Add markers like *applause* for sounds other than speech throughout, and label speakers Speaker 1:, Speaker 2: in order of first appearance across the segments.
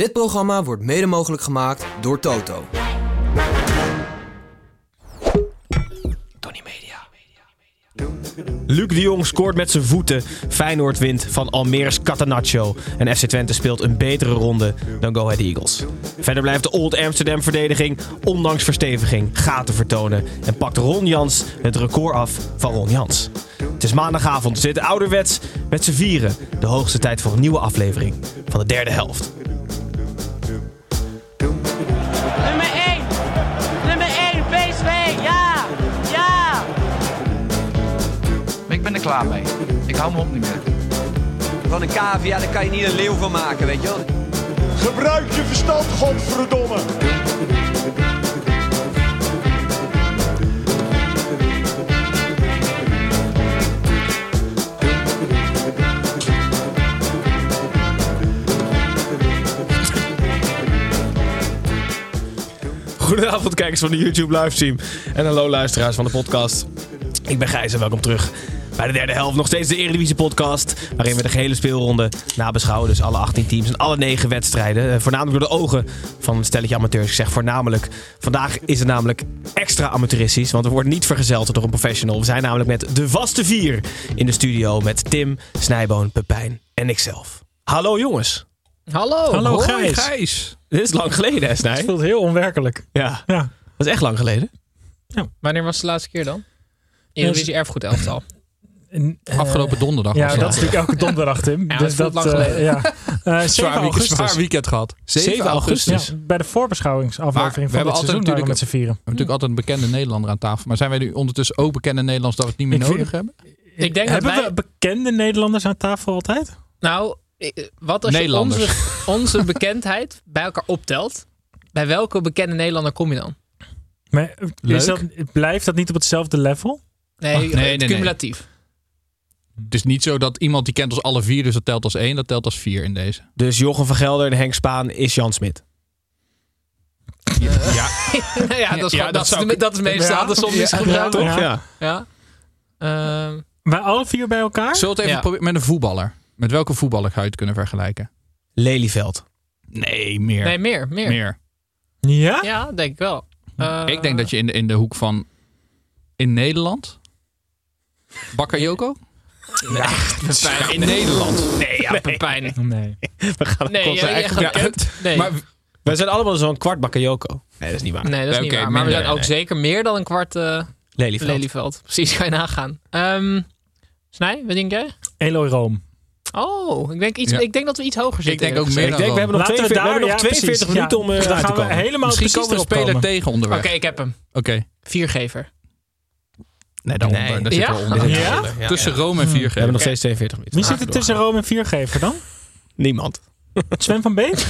Speaker 1: Dit programma wordt mede mogelijk gemaakt door Toto. Tony Media.
Speaker 2: Luc de Jong scoort met zijn voeten. Feyenoord wint van Almere's Catenaccio. En FC Twente speelt een betere ronde dan Go Ahead Eagles. Verder blijft de Old Amsterdam verdediging ondanks versteviging gaten vertonen. En pakt Ron Jans het record af van Ron Jans. Het is maandagavond, we zitten ouderwets met z'n vieren. De hoogste tijd voor een nieuwe aflevering van de derde helft.
Speaker 3: Ben er klaar mee. Ik hou me op niet meer.
Speaker 1: Van een cavia, daar kan je niet een leeuw van maken, weet je wel.
Speaker 4: Gebruik je verstand, godverdomme.
Speaker 2: Goedenavond kijkers van de YouTube livestream en hallo luisteraars van de podcast. Ik ben Gijs en welkom terug bij de derde helft. Nog steeds de Eredivisie podcast waarin we de gehele speelronde nabeschouwen. Dus alle 18 teams en alle 9 wedstrijden. Eh, Voornamelijk door de ogen van een stelletje amateurs. Ik zeg voornamelijk. Vandaag is het namelijk extra amateuristisch, want we worden niet vergezeld door een professional. We zijn namelijk met de vaste vier in de studio met Tim, Snijboon, Pepijn en ikzelf. Hallo jongens.
Speaker 5: Hallo.
Speaker 6: Hallo
Speaker 5: Hoi,
Speaker 6: Gijs.
Speaker 5: Gijs.
Speaker 2: Dit is lang geleden hè Snij?
Speaker 6: Het voelt heel onwerkelijk.
Speaker 2: Ja,
Speaker 6: Ja.
Speaker 2: dat is echt lang geleden.
Speaker 5: Wanneer was de laatste keer dan? Eredivisie erfgoed elftal.
Speaker 6: Eh,
Speaker 5: Afgelopen donderdag
Speaker 6: Ja,
Speaker 5: was
Speaker 6: dat is natuurlijk elke *laughs* donderdag, Tim.
Speaker 5: Ja,
Speaker 6: dus
Speaker 5: dat
Speaker 6: dat,
Speaker 5: lang
Speaker 6: eh,
Speaker 5: geleden.
Speaker 6: ja. *laughs* Eh, 7
Speaker 5: Zwaar, weekend,
Speaker 6: augustus.
Speaker 5: zwaar weekend gehad.
Speaker 2: 7 augustus.
Speaker 6: Ja, bij de voorbeschouwingsaflevering
Speaker 5: Maar we
Speaker 6: van
Speaker 5: hebben
Speaker 6: dit
Speaker 5: altijd
Speaker 6: seizoen waren we
Speaker 5: natuurlijk-
Speaker 6: met z'n vieren.
Speaker 5: We hebben natuurlijk altijd een bekende Nederlander aan tafel. Maar zijn wij nu ondertussen ook bekende Nederlanders dat we het niet meer
Speaker 6: Ik vind-
Speaker 5: nodig hebben?
Speaker 7: Ik denk dat
Speaker 6: Hebben
Speaker 7: wij...
Speaker 6: we bekende Nederlanders aan tafel altijd?
Speaker 7: Nou, wat als je onze, *laughs* onze bekendheid bij elkaar optelt? Bij welke bekende Nederlander kom je dan?
Speaker 6: Maar is dat, blijft dat niet op hetzelfde level?
Speaker 7: Nee,
Speaker 5: Ach, nee, nee, nee. Het is niet zo dat iemand die kent ons alle vier, dus dat telt als één. Dat telt als vier in deze.
Speaker 2: Dus Jochem van Gelder en Henk Spaan is Jan Smit.
Speaker 5: Ja,
Speaker 7: ja, dat is,
Speaker 5: Ja, dat
Speaker 7: dat,
Speaker 5: zou
Speaker 7: is, dat is meestal
Speaker 6: Ja.
Speaker 7: de som die ze
Speaker 6: Ja,
Speaker 7: gebruiken.
Speaker 6: ja.
Speaker 2: Toch? Ja.
Speaker 7: Ja. Ehm,
Speaker 6: Wij alle vier bij elkaar?
Speaker 5: Zullen we het even
Speaker 7: Ja.
Speaker 5: proberen met een voetballer? Met welke voetballer ga je het kunnen vergelijken?
Speaker 2: Lelyveld.
Speaker 5: Nee, meer.
Speaker 7: nee, meer, meer.
Speaker 5: meer.
Speaker 6: Ja?
Speaker 7: Ja, denk ik wel. Eh,
Speaker 5: Ik denk dat je in de, in de hoek van... In Nederland? Bakayoko?
Speaker 7: Pepijn.
Speaker 5: In Nederland.
Speaker 7: Nee, ja, Pepijn.
Speaker 6: Nee.
Speaker 2: We gaan
Speaker 7: Nee, ja,
Speaker 2: zijn
Speaker 7: echt
Speaker 2: eigen-
Speaker 7: bekend. Nee.
Speaker 5: Maar
Speaker 2: Wij zijn allemaal zo'n kwart bakayoko. Nee, dat is niet waar.
Speaker 7: nee, dat is niet
Speaker 5: Oké,
Speaker 7: waar. Maar we zijn ook
Speaker 5: nee.
Speaker 7: zeker meer dan een kwart eh
Speaker 2: Lelyveld.
Speaker 7: Lelyveld. Precies, ga je nagaan. Ehm Snij, wat denk jij?
Speaker 6: Eloy Room.
Speaker 7: Oh, ik denk, iets,
Speaker 5: Ja.
Speaker 7: ik denk dat we iets hoger zitten.
Speaker 5: denk ook meer
Speaker 2: Ik denk, we hebben nog,
Speaker 6: Laten we
Speaker 2: 42, we
Speaker 6: daar-
Speaker 2: hebben nog
Speaker 6: ja,
Speaker 2: 42
Speaker 6: precies.
Speaker 2: minuten
Speaker 6: Ja.
Speaker 2: om te
Speaker 6: gaan we
Speaker 2: komen.
Speaker 6: helemaal
Speaker 5: Misschien
Speaker 6: precies
Speaker 5: komen we een
Speaker 6: erop
Speaker 5: speler
Speaker 6: komen.
Speaker 5: tegen onderweg.
Speaker 7: Oké, ik heb hem.
Speaker 5: Oké.
Speaker 7: Viergever.
Speaker 5: Nee, daaronder.
Speaker 2: Nee.
Speaker 5: Daar zit
Speaker 7: Ja?
Speaker 5: onder.
Speaker 6: Ja?
Speaker 2: Ja,
Speaker 5: Tussen. Rome en
Speaker 2: We hebben nog steeds 42 minuten.
Speaker 6: Wie zit er tussen Rome en Viergever dan?
Speaker 2: Niemand.
Speaker 6: Sven van Beek?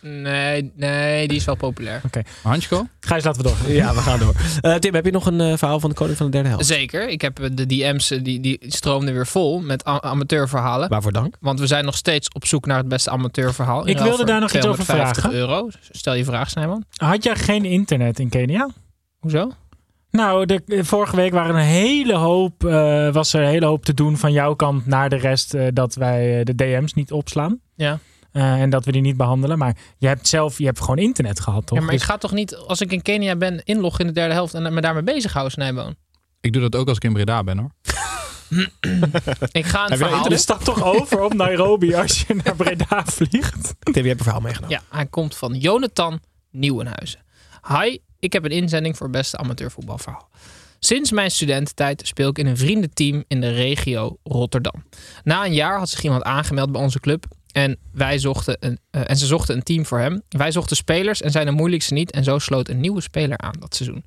Speaker 7: Nee, nee, die is wel populair.
Speaker 5: Hansko?
Speaker 6: Gijs, laten we door.
Speaker 2: Ja, we gaan door. *laughs* Eh, Tim, heb je nog een eh, verhaal van de koning van de derde helft?
Speaker 7: Zeker. Ik heb eh, de DM's, die, die stroomden weer vol met amateurverhalen.
Speaker 2: Waarvoor dank?
Speaker 7: Want we zijn nog steeds op zoek naar het beste amateurverhaal. In
Speaker 6: Ik wilde daar nog iets over
Speaker 7: 250
Speaker 6: vragen.
Speaker 7: euro. Stel je vraag, Snijman.
Speaker 6: Had jij geen internet in Kenia?
Speaker 7: Hoezo?
Speaker 6: Nou, de, vorige week waren een hele hoop, eh, was er een hele hoop te doen van jouw kant naar de rest eh, dat wij eh, de DM's niet opslaan.
Speaker 7: Ja.
Speaker 6: Eh, en dat we die niet behandelen. Maar je hebt zelf, je hebt gewoon internet gehad, toch?
Speaker 7: Ja, maar
Speaker 6: Dus-
Speaker 7: ik ga toch niet, als ik in Kenia ben, inloggen in de derde helft en me daarmee bezighouden, Snijboon?
Speaker 5: Ik doe dat ook als ik in Breda ben hoor. *laughs*
Speaker 7: Ik ga een
Speaker 2: Heb je
Speaker 7: verhaal...
Speaker 6: je staat toch over op Nairobi als je naar Breda vliegt?
Speaker 2: Tim, je hebt een verhaal meegenomen.
Speaker 7: Ja, hij komt van Jonathan Nieuwenhuizen. Hi, ik heb een inzending voor beste amateurvoetbalverhaal. Sinds mijn studententijd speel ik in een vriendenteam in de regio Rotterdam. Na een jaar had zich iemand aangemeld bij onze club En, wij zochten een, eh, en ze zochten een team voor hem. Wij zochten spelers en zijn de moeilijkste niet. En zo sloot een nieuwe speler aan dat seizoen.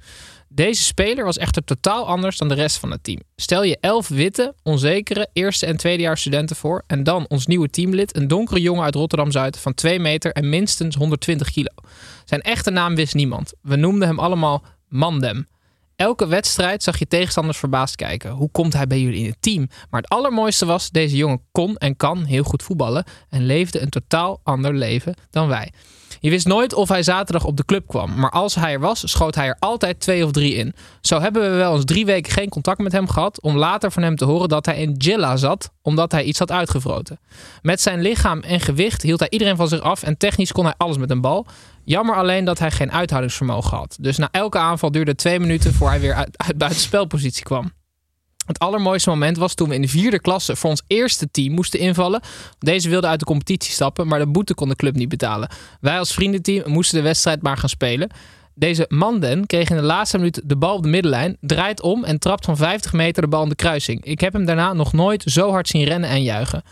Speaker 7: Deze speler was echter totaal anders dan de rest van het team. Stel je elf witte, onzekere eerste en tweedejaars studenten voor. En dan ons nieuwe teamlid, een donkere jongen uit Rotterdam-Zuid van 2 meter en minstens 120 kilo. Zijn echte naam wist niemand. We noemden hem allemaal Mandem. Elke wedstrijd zag je tegenstanders verbaasd kijken. Hoe komt hij bij jullie in het team? Maar het allermooiste was, deze jongen kon en kan heel goed voetballen en leefde een totaal ander leven dan wij. Je wist nooit of hij zaterdag op de club kwam, maar als hij er was, schoot hij er altijd twee of drie in. Zo hebben we wel eens drie weken geen contact met hem gehad, om later van hem te horen dat hij in Jilla zat, omdat hij iets had uitgevroten. Met zijn lichaam en gewicht hield hij iedereen van zich af en technisch kon hij alles met een bal. Jammer alleen dat hij geen uithoudingsvermogen had. Dus na elke aanval duurde twee minuten voor hij weer uit, uit buitenspelpositie kwam. Het allermooiste moment was toen we in de vierde klasse voor ons eerste team moesten invallen. Deze wilde uit de competitie stappen, maar de boete kon de club niet betalen. Wij als vriendenteam moesten de wedstrijd maar gaan spelen. Deze Manden kreeg in de laatste minuut de bal op de middenlijn, draait om en trapt van 50 meter de bal in de kruising. Ik heb hem daarna nog nooit zo hard zien rennen en juichen.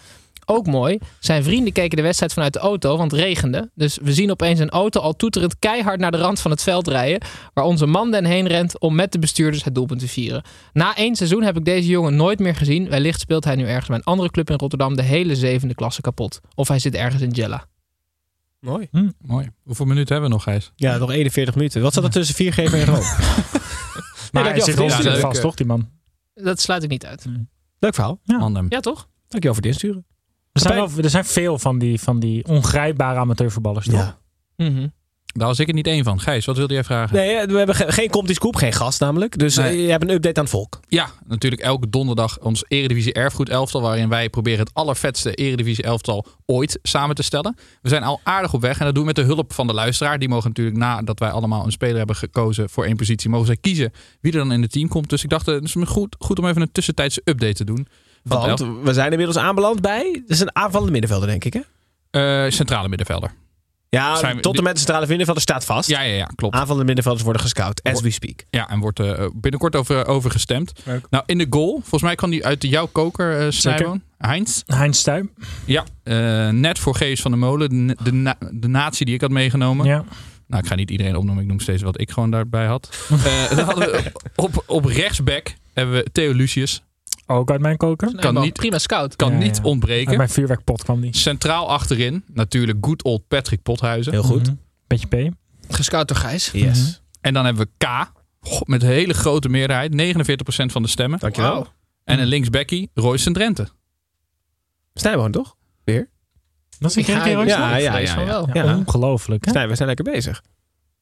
Speaker 7: Ook mooi, zijn vrienden keken de wedstrijd vanuit de auto, want het regende. Dus we zien opeens een auto al toeterend keihard naar de rand van het veld rijden, waar onze man den heen rent om met de bestuurders het doelpunt te vieren. Na één seizoen heb ik deze jongen nooit meer gezien. Wellicht speelt hij nu ergens bij een andere club in Rotterdam de hele zevende klasse kapot. Of hij zit ergens in Jella.
Speaker 2: Mooi.
Speaker 5: Mooi. Hoeveel minuten hebben we nog, Gijs?
Speaker 2: Ja, nog 41 minuten. Wat zat er tussen viergever en rood? *laughs*
Speaker 6: Maar
Speaker 2: dankjewel
Speaker 6: hij zit.
Speaker 5: Ja,
Speaker 6: vast, toch, die man?
Speaker 7: Dat sluit ik niet uit.
Speaker 2: Leuk verhaal.
Speaker 5: Mandem.
Speaker 7: Ja, toch?
Speaker 2: Dankjewel voor het insturen.
Speaker 6: Er zijn, wel, er zijn veel van die, van die ongrijpbare amateurvoetballers, toch?
Speaker 2: Ja.
Speaker 7: Mhm.
Speaker 5: Daar was ik er niet één van. Gijs, wat wilde jij vragen?
Speaker 2: Nee, eh, we hebben ge- geen Compty Scoop, geen gast namelijk. Dus
Speaker 5: Nee.
Speaker 2: eh, je hebt een update aan het volk.
Speaker 5: Ja, natuurlijk elke donderdag ons Eredivisie Erfgoed elftal. Waarin wij proberen het allervetste Eredivisie elftal ooit samen te stellen. We zijn al aardig op weg. En dat doen we met de hulp van de luisteraar. Die mogen natuurlijk nadat wij allemaal een speler hebben gekozen voor één positie. Mogen zij kiezen wie er dan in het team komt. Dus ik dacht eh, het is goed, goed om even een tussentijdse update te doen.
Speaker 2: Want we zijn inmiddels aanbeland bij... Het is een aanvallende middenvelder, denk ik, hè?
Speaker 5: eh, centrale middenvelder.
Speaker 2: Ja,
Speaker 5: Zijn we-
Speaker 2: tot en met de centrale middenvelder staat vast.
Speaker 5: Ja, ja, ja, klopt.
Speaker 2: Aanvallende middenvelders worden gescout, as we speak.
Speaker 5: Ja, en wordt eh, binnenkort over, over gestemd.
Speaker 6: Leuk.
Speaker 5: Nou, in de goal. Volgens mij kan die uit de jouw koker, eh Snijboon. Heinz.
Speaker 6: Heinz Stuy.
Speaker 5: Ja, eh, net voor Gees van der Molen. De, de, na- de natie die ik had meegenomen.
Speaker 6: Ja.
Speaker 5: Nou, ik ga niet iedereen opnoemen. Ik noem steeds wat ik gewoon daarbij had. Eh, *laughs* dan hadden we op, op rechtsback hebben we Theo Lucius.
Speaker 6: Ook uit mijn koker.
Speaker 7: Nee,
Speaker 5: Kan niet-
Speaker 7: Prima scout.
Speaker 5: Kan
Speaker 6: Ja,
Speaker 5: niet
Speaker 6: ja.
Speaker 5: ontbreken.
Speaker 6: Uit mijn vuurwerkpot kwam die.
Speaker 5: Centraal achterin natuurlijk good old Patrick Pothuizen.
Speaker 2: Heel goed.
Speaker 6: Mhm. Beetje P.
Speaker 7: Gescout door Gijs.
Speaker 2: Yes.
Speaker 6: Mhm.
Speaker 5: En dan hebben we K. Met een hele grote meerderheid. 49% van de stemmen.
Speaker 2: Dankjewel.
Speaker 5: En een linksbackie, Royce Drenthe.
Speaker 2: Snijboon, toch?
Speaker 6: Dat is een keer
Speaker 2: ja, ja, ja, ja, ja.
Speaker 7: wel.
Speaker 6: Ja,
Speaker 2: Ja.
Speaker 6: Ongelooflijk. Hè?
Speaker 2: We zijn lekker bezig.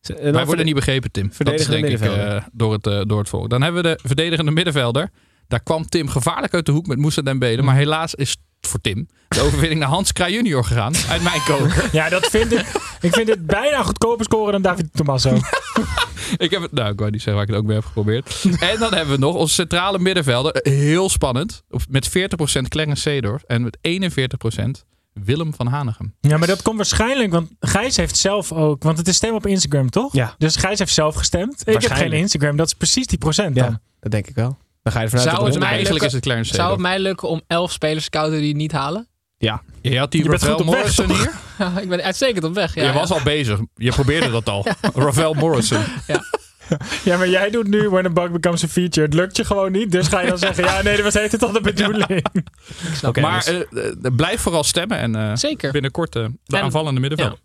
Speaker 5: Wij worden niet begrepen, Tim. Dat is
Speaker 2: verdedigende
Speaker 5: denk ik eh, door, het, eh, door het volk. Dan hebben we de verdedigende middenvelder. Daar kwam Tim gevaarlijk uit de hoek met Moussa Dembele. Maar helaas is voor Tim de overwinning naar Hans Kraaij junior gegaan. Uit mijn koker. *laughs*
Speaker 6: Ja, dat vind ik. Ik vind dit bijna goedkoper scoren dan David Tommaso. *laughs*
Speaker 5: ik heb het, nou, ik wou niet zeggen waar ik het ook mee heb geprobeerd. *laughs* en dan hebben we nog onze centrale middenvelder. Heel spannend. Met 40% Clarence Seedorf. En met 41% Willem van Hanegem.
Speaker 6: Ja, maar dat komt waarschijnlijk, want Gijs heeft zelf ook, want het is stem op Instagram, toch?
Speaker 2: Ja.
Speaker 6: Dus Gijs heeft zelf gestemd. Ik heb geen. Instagram, dat is precies die procent dan.
Speaker 2: Ja, dat denk ik wel. Dan ga je ervan uit
Speaker 7: Zou het mij
Speaker 5: Eigenlijk
Speaker 7: lukken-
Speaker 5: is het Clarence
Speaker 7: Zou het mij lukken om elf spelers scouten die het niet halen?
Speaker 2: Ja.
Speaker 5: Je had die
Speaker 6: Je bent op weg,
Speaker 5: Morrison
Speaker 6: toch?
Speaker 5: hier. *laughs*
Speaker 7: ik ben uitstekend op weg. Ja,
Speaker 5: je
Speaker 7: ja.
Speaker 5: was al bezig. Je probeerde dat al. *laughs* Rafael Morrison.
Speaker 6: Ja, maar jij doet nu When a Bug Becomes a Feature. Het lukt je gewoon niet, dus ga je dan *laughs* zeggen, ja nee, dat was heeft het al de bedoeling.
Speaker 2: Oké,
Speaker 5: maar
Speaker 2: dus-
Speaker 5: eh, eh, blijf vooral stemmen. En eh,
Speaker 7: Zeker.
Speaker 5: binnenkort eh, de
Speaker 7: En-
Speaker 5: aanvallende middenveld.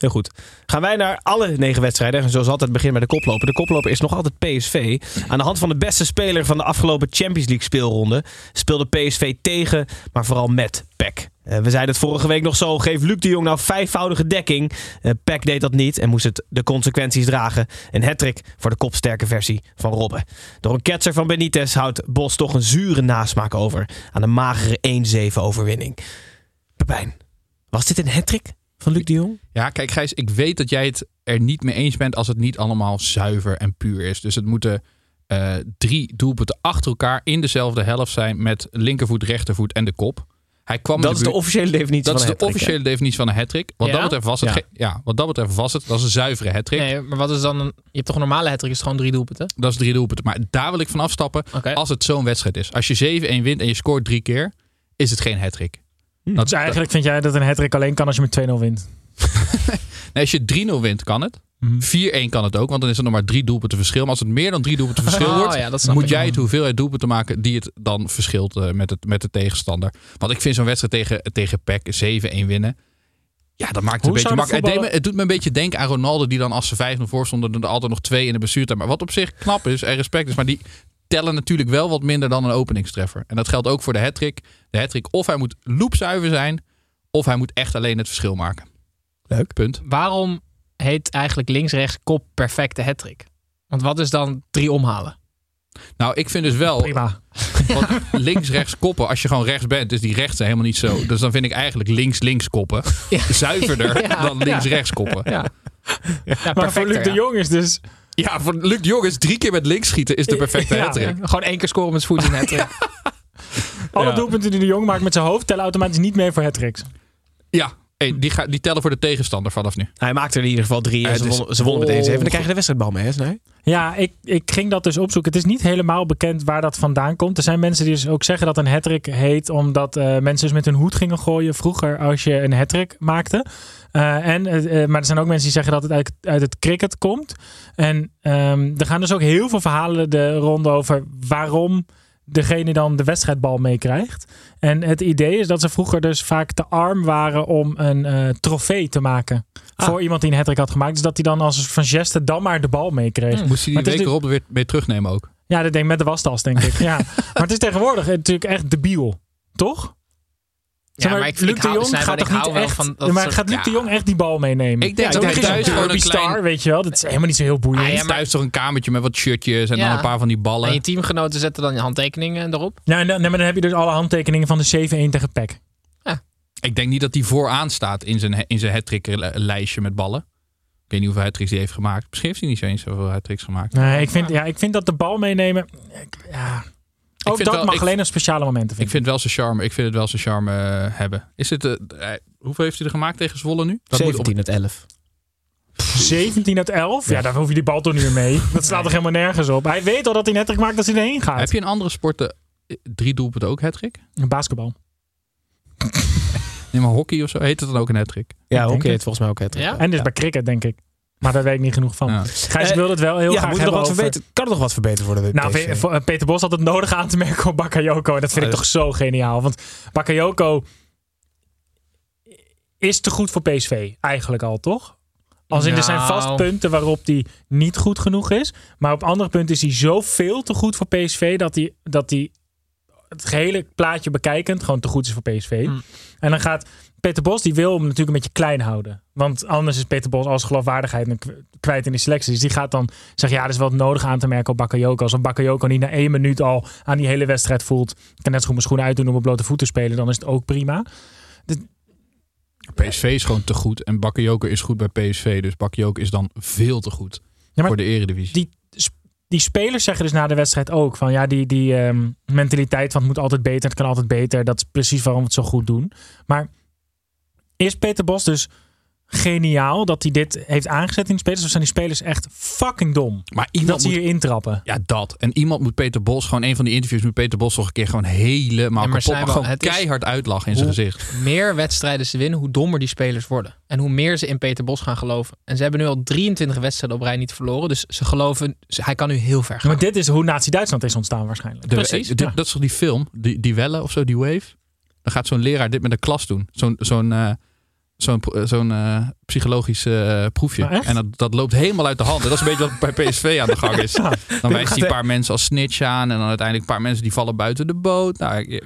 Speaker 2: Heel goed. Gaan wij naar alle negen wedstrijden. En zoals altijd beginnen bij de koploper. De koploper is nog altijd PSV. Aan de hand van de beste speler van de afgelopen Champions League speelronde speelde PSV tegen, maar vooral met PEC. Eh, we zeiden het vorige week nog zo. Geef Luc de Jong nou vijfvoudige dekking. Eh PEC deed dat niet en moest het de consequenties dragen. Een hattrick voor de kopsterke versie van Robben. Door een ketser van Benitez houdt Bos toch een zure nasmaak over aan een magere 1-7 overwinning. Pepijn, was dit een hattrick van Luc de Jong?
Speaker 5: Ja, kijk Gijs, ik weet dat jij het er niet mee eens bent als het niet allemaal zuiver en puur is. Dus het moeten eh, drie doelpunten achter elkaar in dezelfde helft zijn met linkervoet, rechtervoet en de kop. Hij kwam
Speaker 2: Dat is de officiële definitie
Speaker 5: dat is
Speaker 2: van
Speaker 5: de
Speaker 2: een hattrick,
Speaker 5: officiële definitie van een hattrick. Wat
Speaker 7: Ja?
Speaker 5: dat betreft was het
Speaker 2: Ja.
Speaker 5: ja, wat dat betreft was het, dat is een zuivere hattrick.
Speaker 7: Nee, maar wat is dan een... Je hebt toch een normale hattrick, is het gewoon drie doelpunten?
Speaker 5: Dat is drie doelpunten. Maar daar wil ik van afstappen als het zo'n wedstrijd is. Als je 7-1 wint en je scoort drie keer, is het geen hattrick.
Speaker 2: Hè?
Speaker 5: Dat,
Speaker 6: Dus eigenlijk vind jij dat een hat alleen kan als je met 2-0 wint. *laughs*
Speaker 5: Nee, als je 3-0 wint, kan het. 4-1 kan het ook, want dan is er nog maar drie doelpunten verschil. Maar als het meer dan drie doelpunten verschil *laughs*
Speaker 7: Oh,
Speaker 5: wordt,
Speaker 7: ja,
Speaker 5: moet jij het hoeveelheid doelpunten maken die het dan verschilt eh, met, het, met de tegenstander. Want ik vind zo'n wedstrijd tegen, tegen PEC 7-1 winnen. Ja, dat maakt het
Speaker 6: Hoe
Speaker 5: een beetje makkelijk. Het, me- doet me een beetje denken aan Ronaldo, die dan als ze 5-0 voor stonden, er altijd nog twee in de blessuretijd. Maar wat op zich knap is en respect is, maar die tellen natuurlijk wel wat minder dan een openingstreffer. En dat geldt ook voor de hattrick. De hattrick, of hij moet loopzuiver zijn, of hij moet echt alleen het verschil maken.
Speaker 2: Leuk.
Speaker 5: Punt.
Speaker 7: Waarom heet eigenlijk links-rechts kop perfecte hattrick? Want wat is dan drie omhalen?
Speaker 5: Nou, ik vind dus wel,
Speaker 6: Prima.
Speaker 5: Want links-rechts koppen, als je gewoon rechts bent, is die rechts helemaal niet zo. Dus dan vind ik eigenlijk links-links koppen zuiverder
Speaker 7: Ja.
Speaker 5: dan links-rechts koppen. Ja.
Speaker 7: Ja, ja
Speaker 6: Maar voor Luc de
Speaker 7: ja.
Speaker 6: Jong is dus...
Speaker 5: voor Luc de Jong is drie keer met links schieten is de perfecte
Speaker 6: Ja.
Speaker 5: hattrick.
Speaker 7: Gewoon één keer scoren met voet in. *laughs*
Speaker 6: Alle
Speaker 5: Ja.
Speaker 6: doelpunten die de Jong maakt met zijn hoofd tellen automatisch niet mee voor hat-tricks.
Speaker 5: Ja, hey, die, ga, die tellen voor de tegenstander vanaf nu.
Speaker 2: Hij maakte er in ieder geval drie en ze wonnen, ze wonnen meteen zeven. Dan krijg je de wedstrijdbal mee, hè? Nee?
Speaker 6: Ja, ik, ik ging dat dus opzoeken. Het is niet helemaal bekend waar dat vandaan komt. Er zijn mensen die dus ook zeggen dat een hattrick heet omdat eh, mensen dus met hun hoed gingen gooien vroeger als je een hattrick maakte. Eh, en, eh, maar er zijn ook mensen die zeggen dat het uit, uit het cricket komt. En ehm, er gaan dus ook heel veel verhalen de ronde over waarom degene dan de wedstrijdbal meekrijgt. En het idee is dat ze vroeger dus vaak te arm waren om een eh, trofee te maken. Voor iemand die een hattrick had gemaakt. Dus dat hij dan als een van geste dan maar de bal meekreeg.
Speaker 5: Moest hij die week erop weer mee terugnemen ook.
Speaker 6: Ja, dat denk ik met de wastas, denk ik. *laughs* Ja. Maar het is tegenwoordig natuurlijk echt debiel. Toch?
Speaker 7: Ja, maar ik,
Speaker 6: Luc
Speaker 7: ik
Speaker 6: de Jong gaat toch niet echt...
Speaker 7: van dat
Speaker 6: Ja, maar
Speaker 7: soort-
Speaker 6: gaat Luc de. Jong echt die bal meenemen?
Speaker 5: Ik denk
Speaker 6: ja,
Speaker 5: dat hij thuis gewoon een klein-
Speaker 6: star, weet je wel. Dat is helemaal niet zo heel boeiend.
Speaker 7: Ah, ja,
Speaker 5: Ja,
Speaker 7: maar-
Speaker 5: thuis toch een kamertje met wat shirtjes en
Speaker 7: Ja.
Speaker 5: dan een paar van die ballen.
Speaker 7: En je teamgenoten zetten dan je handtekeningen erop.
Speaker 6: Ja, en dan, nee, maar dan heb je dus alle handtekeningen van de 7-1 tegen PEC.
Speaker 5: Ik denk niet dat hij vooraan staat in zijn, in zijn hat lijstje met ballen. Ik weet niet hoeveel hat hij heeft gemaakt. Misschien heeft hij niet zo eens zoveel hat gemaakt.
Speaker 6: Nee, ik vind, ja, ik vind dat de bal meenemen... ik- ja. Ook
Speaker 5: vind
Speaker 6: dat
Speaker 5: wel-
Speaker 6: mag
Speaker 5: ik-
Speaker 6: alleen op speciale momenten,
Speaker 5: Ik
Speaker 6: vind
Speaker 5: vind wel zijn charme. Ik vind het wel zijn charme eh, hebben. Is het, eh, eh, hoeveel heeft hij er gemaakt tegen Zwolle nu? Dat moet op-
Speaker 2: 17 uit 11.
Speaker 6: 17 uit 11? Ja, dan hoef je die bal toch niet meer mee. Dat slaat toch helemaal nergens op. Hij weet al dat hij net maakt als hij erheen gaat.
Speaker 5: Heb je in andere sporten drie doelpunten ook hat-trick?
Speaker 6: Een basketbal. *laughs*
Speaker 5: Nee, maar hockey of zo heet het dan ook een hat-trick?
Speaker 2: Ja,
Speaker 6: het.
Speaker 2: het volgens mij ook het.
Speaker 7: Ja?
Speaker 6: En dus bij cricket, denk ik. Maar daar weet ik niet genoeg van.
Speaker 5: Ja.
Speaker 6: Gijs, ik wil het wel heel
Speaker 2: ja,
Speaker 6: graag
Speaker 2: moet nog wat
Speaker 6: over...
Speaker 2: verbeterd? Kan er nog wat verbeterd worden?
Speaker 6: Nou, Peter Bos had het nodig aan te merken op Bakayoko. En dat vind ik
Speaker 2: Ah,
Speaker 6: toch zo geniaal. Want Bakayoko is te goed voor PSV. Eigenlijk al, toch? Als in, er zijn
Speaker 7: Nou.
Speaker 6: vast punten waarop hij niet goed genoeg is. Maar op andere punten is hij zoveel te goed voor PSV... dat hij, dat hij het gehele plaatje bekijkend gewoon te goed is voor PSV.
Speaker 7: Hmm.
Speaker 6: En dan gaat Peter Bos, die wil hem natuurlijk een beetje klein houden. Want anders is Peter Bos als geloofwaardigheid kwijt in de selectie. Dus die gaat dan zeggen, ja, er is wel nodig aan te merken op Bakayoko. Als een Bakayoko niet na één minuut al aan die hele wedstrijd voelt... ik kan net zo goed mijn schoenen uitdoen om op blote voeten te spelen... dan is het ook prima.
Speaker 5: PSV is gewoon te goed. En Bakayoko is goed bij PSV. Dus Bakayoko is dan veel te goed voor de eredivisie.
Speaker 6: Die, die spelers zeggen dus na de wedstrijd ook... van ja, die, die ehm, mentaliteit van het moet altijd beter, het kan altijd beter... dat is precies waarom we het zo goed doen. Maar is Peter Bos dus geniaal dat hij dit heeft aangezet in de spelers? Of zijn die spelers echt fucking dom?
Speaker 5: maar
Speaker 6: Dat
Speaker 5: iemand
Speaker 6: ze
Speaker 5: moet...
Speaker 6: hier intrappen.
Speaker 5: Ja, dat. En iemand moet Peter Bos, gewoon een van die interviews moet Peter Bos toch een keer gewoon helemaal
Speaker 7: Ja, maar
Speaker 5: kapot. Gewoon
Speaker 7: het is-
Speaker 5: keihard uitlachen in zijn
Speaker 7: Hoe-
Speaker 5: gezicht.
Speaker 7: meer wedstrijden ze winnen, hoe dommer die spelers worden. En hoe meer ze in Peter Bos gaan geloven. En ze hebben nu al 23 wedstrijden op rij niet verloren. Dus ze geloven, ze- hij kan nu heel ver gaan.
Speaker 6: Maar dit is hoe Nazi-Duitsland is ontstaan waarschijnlijk.
Speaker 5: De-
Speaker 7: Precies,
Speaker 6: ja.
Speaker 5: Dat is toch die film, die, die Welle of zo, die Wave? Dan gaat zo'n leraar dit met een klas doen. Zo'n zo'n eh, zo'n pro- zo'n eh, psychologisch eh, proefje. En dat, dat loopt helemaal uit de hand. En dat is een beetje wat bij PSV aan de gang is. *laughs* Dan wijst hij een paar mensen als snitch aan. En dan uiteindelijk een paar mensen die vallen buiten de boot. Nou,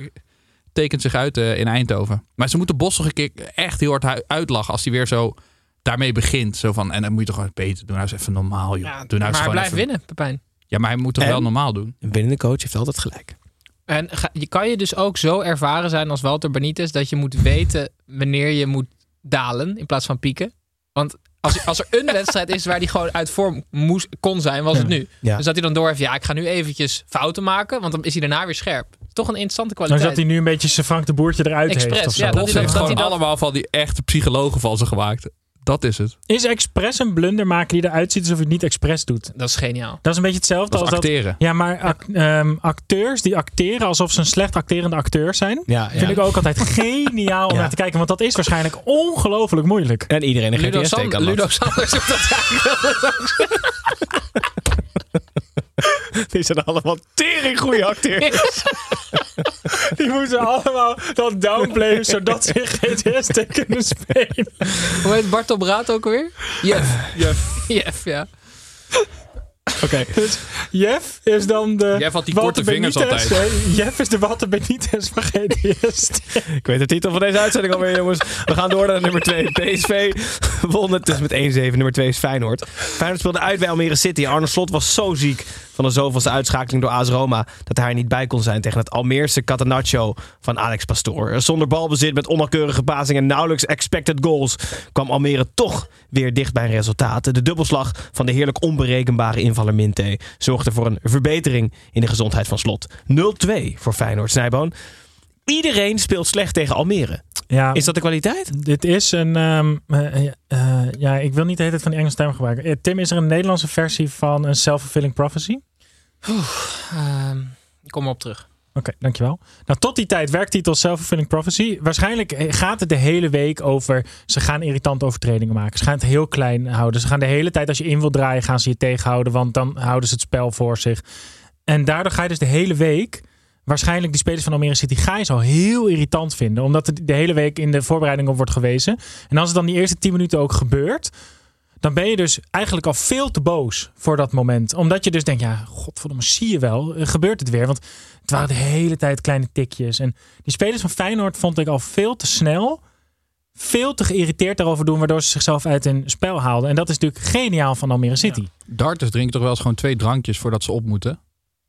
Speaker 5: tekent zich uit eh, in Eindhoven. Maar ze moeten Bos nog een keer echt heel hard uitlachen als hij weer zo daarmee begint. Zo van, en dan moet je toch gewoon beter doen. Nou eens even normaal, joh.
Speaker 7: Ja,
Speaker 5: Doe nou
Speaker 7: maar hij blijft
Speaker 5: even-
Speaker 7: winnen, Pepijn.
Speaker 5: Ja, maar hij moet toch
Speaker 2: En?
Speaker 5: wel normaal doen.
Speaker 2: Een winnende coach heeft altijd gelijk.
Speaker 7: En ga- je kan je dus ook zo ervaren zijn als Walter Benitez... dat je moet weten wanneer je moet dalen in plaats van pieken. Want als, als er een *laughs* wedstrijd is waar hij gewoon uit vorm moest, kon zijn, was het nu.
Speaker 2: Ja.
Speaker 7: Dus dat hij dan door heeft, ja, ik ga nu eventjes fouten maken... want dan is hij daarna weer scherp. Toch een interessante
Speaker 6: Dan
Speaker 7: kwaliteit.
Speaker 6: dat hij nu een beetje zijn Frank de Boertje eruit
Speaker 7: Expres,
Speaker 6: heeft. Of zo.
Speaker 7: ja, dat
Speaker 5: Bos
Speaker 7: hij
Speaker 5: heeft
Speaker 7: dat
Speaker 5: gewoon
Speaker 7: hij dat-
Speaker 5: allemaal van die echte psychologen van ze gemaakt. Dat is het.
Speaker 6: Is expres een blunder maken die eruit ziet alsof je het niet expres doet?
Speaker 7: Dat is geniaal.
Speaker 6: Dat is een beetje hetzelfde
Speaker 5: Dat is
Speaker 6: als
Speaker 5: acteren.
Speaker 6: dat. Ja, maar ehm, acteurs die acteren alsof ze een slecht acterende acteur zijn,
Speaker 2: Ja,
Speaker 6: vind
Speaker 2: ja.
Speaker 6: ik ook altijd *laughs* geniaal om
Speaker 2: Ja.
Speaker 6: naar te kijken. Want dat is waarschijnlijk ongelooflijk moeilijk.
Speaker 2: En iedereen een GTS-teken
Speaker 7: Ludo
Speaker 2: dat.
Speaker 7: Sanders doet dat eigenlijk *laughs*
Speaker 2: Die zijn allemaal tering goede acteurs. *laughs*
Speaker 6: Die moeten allemaal dat downplayen zodat ze geen GTS kunnen spelen.
Speaker 7: Hoe heet Bart op Raad ook alweer? Jeff.
Speaker 5: Jeff. *laughs*
Speaker 7: Jeff, ja.
Speaker 2: Oké. *laughs*
Speaker 6: Dus Jeff is dan de.
Speaker 5: Jeff had die
Speaker 6: Walter
Speaker 5: korte vingers
Speaker 6: Benitez.
Speaker 5: altijd. *laughs*
Speaker 6: Jeff is de Walter Benitez van GTS. *laughs*
Speaker 2: Ik weet de titel van deze uitzending alweer, jongens. We gaan door naar nummer 2. PSV won het dus met 1-7. Nummer 2 is Feyenoord. Feyenoord speelde uit bij Almere City. Arne Slot was zo ziek van de zoveelste uitschakeling door AS Roma... dat hij er niet bij kon zijn tegen het Almeerse Catenaccio van Alex Pastoor. Zonder balbezit, met onnauwkeurige passingen en nauwelijks expected goals... kwam Almere toch weer dicht bij een resultaat. De dubbelslag van de heerlijk onberekenbare invaller Minte... zorgde voor een verbetering in de gezondheid van Slot. 0-2 voor Feyenoord. Snijboon. Iedereen speelt slecht tegen Almere.
Speaker 6: Ja,
Speaker 2: Is dat de kwaliteit?
Speaker 6: dit is een. ehm, eh, eh, ja, ik wil niet de hele tijd van die Engelse term gebruiken. Eh, Tim, is er een Nederlandse versie van een self-fulfilling prophecy?
Speaker 7: Ehm, ik kom erop terug.
Speaker 6: Oké, dankjewel. Nou, tot die tijd werktitel Self-Fulfilling Prophecy. Waarschijnlijk eh, gaat het de hele week over... ze gaan irritante overtredingen maken. Ze gaan het heel klein houden. Ze gaan de hele tijd, als je in wil draaien... gaan ze je tegenhouden, want dan houden ze het spel voor zich. En daardoor ga je dus de hele week... waarschijnlijk die spelers van Almere City... je zo heel irritant vinden. Omdat er de hele week in de voorbereiding op wordt gewezen. En als het dan die eerste 10 minuten ook gebeurt... dan ben je dus eigenlijk al veel te boos voor dat moment. Omdat je dus denkt, ja, godverdomme, zie je wel, eh, gebeurt het weer. Want het waren de hele tijd kleine tikjes. En die spelers van Feyenoord vond ik al veel te snel, veel te geïrriteerd daarover doen, waardoor ze zichzelf uit hun spel haalden. En dat is natuurlijk geniaal van Almere City.
Speaker 5: Darters drinken toch wel eens gewoon twee drankjes voordat ze op moeten.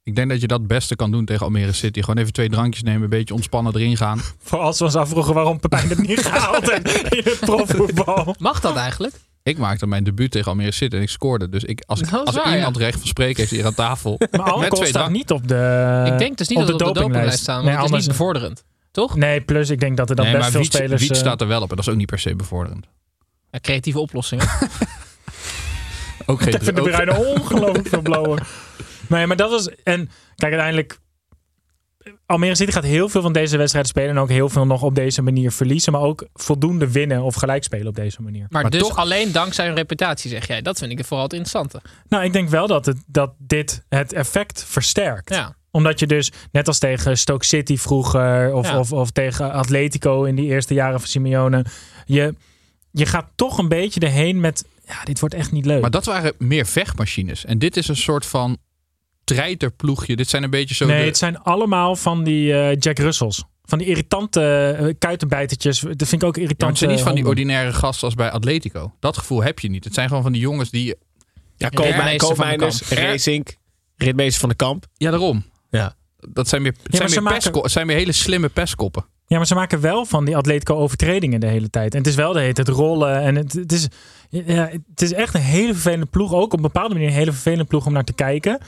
Speaker 5: Ik denk dat je dat het beste kan doen tegen Almere City. Gewoon even twee drankjes nemen, een beetje ontspannen erin gaan. *laughs*
Speaker 6: Voor als we ons afvroegen waarom Pepijn het niet gehaald heeft in het profvoetbal.
Speaker 7: Mag dat eigenlijk?
Speaker 5: Ik maakte mijn debuut tegen Almere City en ik scoorde. Dus ik, als, als
Speaker 7: waar,
Speaker 5: iemand
Speaker 7: ja.
Speaker 5: recht van spreken heeft hier aan tafel. *laughs*
Speaker 6: Maar alcohol
Speaker 5: twee
Speaker 6: staat niet op de
Speaker 7: ik denk dus niet
Speaker 6: op
Speaker 7: dat
Speaker 6: de
Speaker 7: op de dopinglijst staat. Want
Speaker 6: Nee,
Speaker 7: het is niet bevorderend. Toch?
Speaker 6: Nee, plus ik denk dat er dan
Speaker 5: Nee,
Speaker 6: best veel
Speaker 5: Wiets,
Speaker 6: spelers...
Speaker 5: Wiets
Speaker 6: eh,
Speaker 5: staat er wel op en dat is ook niet per se bevorderend.
Speaker 7: Ja, creatieve oplossingen.
Speaker 5: Ook geen
Speaker 6: Ik vind de Bruine ongelooflijk veel. *laughs* Nee, maar dat was... En kijk, uiteindelijk... Almere City gaat heel veel van deze wedstrijden spelen... en ook heel veel nog op deze manier verliezen... maar ook voldoende winnen of gelijk spelen op deze manier.
Speaker 7: Maar,
Speaker 5: Maar
Speaker 7: dus
Speaker 5: toch-
Speaker 7: alleen dankzij hun reputatie, zeg jij. Dat vind ik vooral het interessante.
Speaker 6: Nou, ik denk wel dat, het, dat dit het effect versterkt.
Speaker 7: Ja.
Speaker 6: Omdat je dus, net als tegen Stoke City vroeger... of,
Speaker 7: Ja.
Speaker 6: of, of tegen Atletico in die eerste jaren van Simeone... je, je gaat toch een beetje erheen met... ja, dit wordt echt niet leuk.
Speaker 5: Maar dat waren meer vechtmachines. En dit is een soort van treiterploegje. Dit zijn een beetje zo
Speaker 6: nee,
Speaker 5: de-
Speaker 6: het zijn allemaal van die eh, Jack Russells. Van die irritante uh, kuitenbijtertjes. Dat vind ik ook
Speaker 5: Ja, maar
Speaker 6: irritant.
Speaker 5: het zijn niet van die ordinaire gasten als bij Atletico. Dat gevoel heb je niet. Het zijn gewoon van die jongens die...
Speaker 2: Ja,
Speaker 7: Ja,
Speaker 2: Koopmijners,
Speaker 7: kamp.
Speaker 2: Racing, ritmeester van de kamp.
Speaker 5: Ja, daarom.
Speaker 2: Ja.
Speaker 5: Dat zijn
Speaker 6: maar
Speaker 5: zijn
Speaker 6: maken-
Speaker 5: het zijn meer hele slimme pestkoppen.
Speaker 6: Ja, maar ze maken wel van die Atletico overtredingen de hele tijd. En het is wel de hele tijd rollen. En het, het, is, ja, het is echt een hele vervelende ploeg. Ook op een bepaalde manier een hele vervelende ploeg om naar te kijken.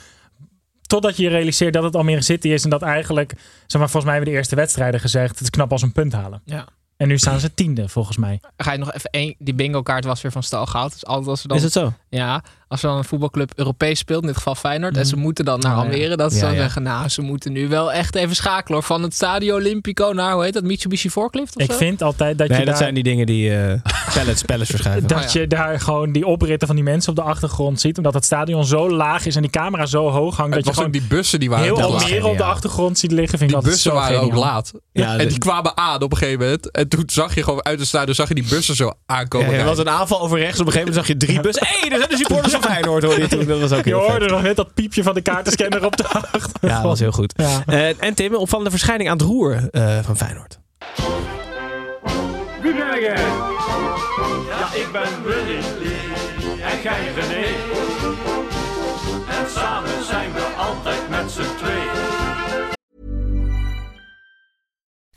Speaker 6: Totdat je je realiseert dat het Almere City is. En dat eigenlijk, zeg maar, volgens mij hebben we de eerste wedstrijden gezegd. Het is knap als een punt halen.
Speaker 7: Ja.
Speaker 6: En nu staan ze tiende, volgens mij.
Speaker 7: Ga je nog even één... Die bingo kaart was weer van stal gehaald. Dus altijd als ze dan...
Speaker 2: Is het zo?
Speaker 7: Ja, als er dan een voetbalclub Europees speelt, in dit geval Feyenoord, en ze moeten dan naar
Speaker 6: Oh.
Speaker 7: Almere, dat ze
Speaker 2: Ja,
Speaker 7: dan
Speaker 2: ja.
Speaker 7: zeggen, nou, ze moeten nu wel echt even schakelen hoor, van het Stadio Olimpico naar, hoe heet dat, Mitsubishi Forklift of
Speaker 6: Ik
Speaker 7: zo?
Speaker 6: vind altijd dat
Speaker 2: Nee,
Speaker 6: je
Speaker 2: dat
Speaker 6: daar...
Speaker 2: zijn die dingen die eh *laughs* pallets, pallets verschuiven.
Speaker 6: Dat
Speaker 7: Oh, ja.
Speaker 6: je daar gewoon die opritten van die mensen op de achtergrond ziet. Omdat het stadion zo laag is en die camera zo hoog hangt.
Speaker 5: Het
Speaker 6: dat je gewoon
Speaker 5: die bussen die waren
Speaker 6: heel. Almere op de achtergrond ziet liggen. Vind ik
Speaker 5: Die
Speaker 6: altijd
Speaker 5: bussen
Speaker 6: zo
Speaker 5: waren ook laat.
Speaker 2: Ja,
Speaker 5: en die kwamen aan op een gegeven moment. En toen zag je gewoon uit het stadion zag je die bussen zo aankomen.
Speaker 2: Ja, er was een aanval over rechts. Op een gegeven moment zag je drie bussen. Hé, *laughs* hey, er zijn de supporters van Feyenoord. Hoor je toen. Dat was ook
Speaker 6: Je hoorde nog net dat piepje van de kaartenscanner op de *laughs* achtergrond.
Speaker 2: Ja, dat was heel goed.
Speaker 6: Ja.
Speaker 2: Eh, en Tim, opvallende verschijning aan het roer eh, van Feyenoord.
Speaker 4: Wie ben jij? Ja, ik ben Willy en jij René. En samen zijn we altijd met z'n tweeën.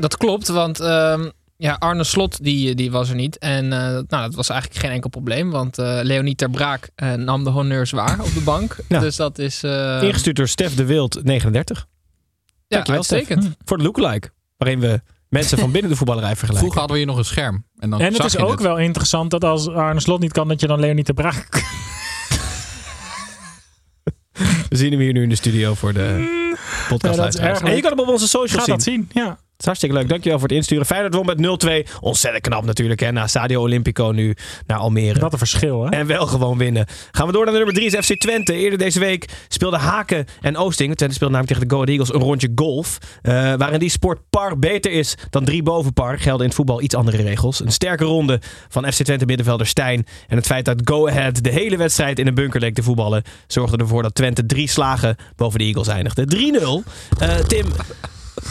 Speaker 7: Dat klopt, want ehm, ja, Arne Slot die, die was er niet. En eh, nou, dat was eigenlijk geen enkel probleem. Want eh Leonie Ter Braak eh, nam de honneurs waar op de bank. *laughs*
Speaker 2: Ja.
Speaker 7: Dus dat is... eh,
Speaker 2: Ingestuurd door Stef de Wild, 39.
Speaker 7: ja,
Speaker 2: Dankjewel, Stef.
Speaker 7: uitstekend.
Speaker 2: Voor de lookalike. Waarin we mensen van binnen de voetballerij vergelijken.
Speaker 5: Vroeger hadden we hier nog een scherm. En, dan
Speaker 6: En het is ook wel interessant dat als Arne Slot niet kan, dat je dan Leonie te Braak. *laughs*
Speaker 2: We zien hem hier nu in de studio voor de podcast.
Speaker 6: Ja, dat is erg
Speaker 2: en je kan hem op onze socials
Speaker 6: Gaat
Speaker 2: zien.
Speaker 6: dat zien? Ja.
Speaker 2: Het is hartstikke leuk. Dankjewel voor het insturen. Feyenoord won met 0-2. Ontzettend knap natuurlijk. Hè? Na Stadio Olimpico nu naar Almere.
Speaker 6: Wat een verschil, hè?
Speaker 2: En wel gewoon winnen. Gaan we door naar de nummer 3 is FC Twente. Eerder deze week speelden Haken en Oosting. Twente speelde namelijk tegen de Go Ahead Eagles een rondje golf. eh, waarin die sport par beter is dan drie boven par. Gelden in het voetbal iets andere regels. Een sterke ronde van FC Twente middenvelder Stijn. En het feit dat Go Ahead de hele wedstrijd in een bunker leek te voetballen. Zorgde ervoor dat Twente drie slagen boven de Eagles eindigde. 3-0. Eh, Tim,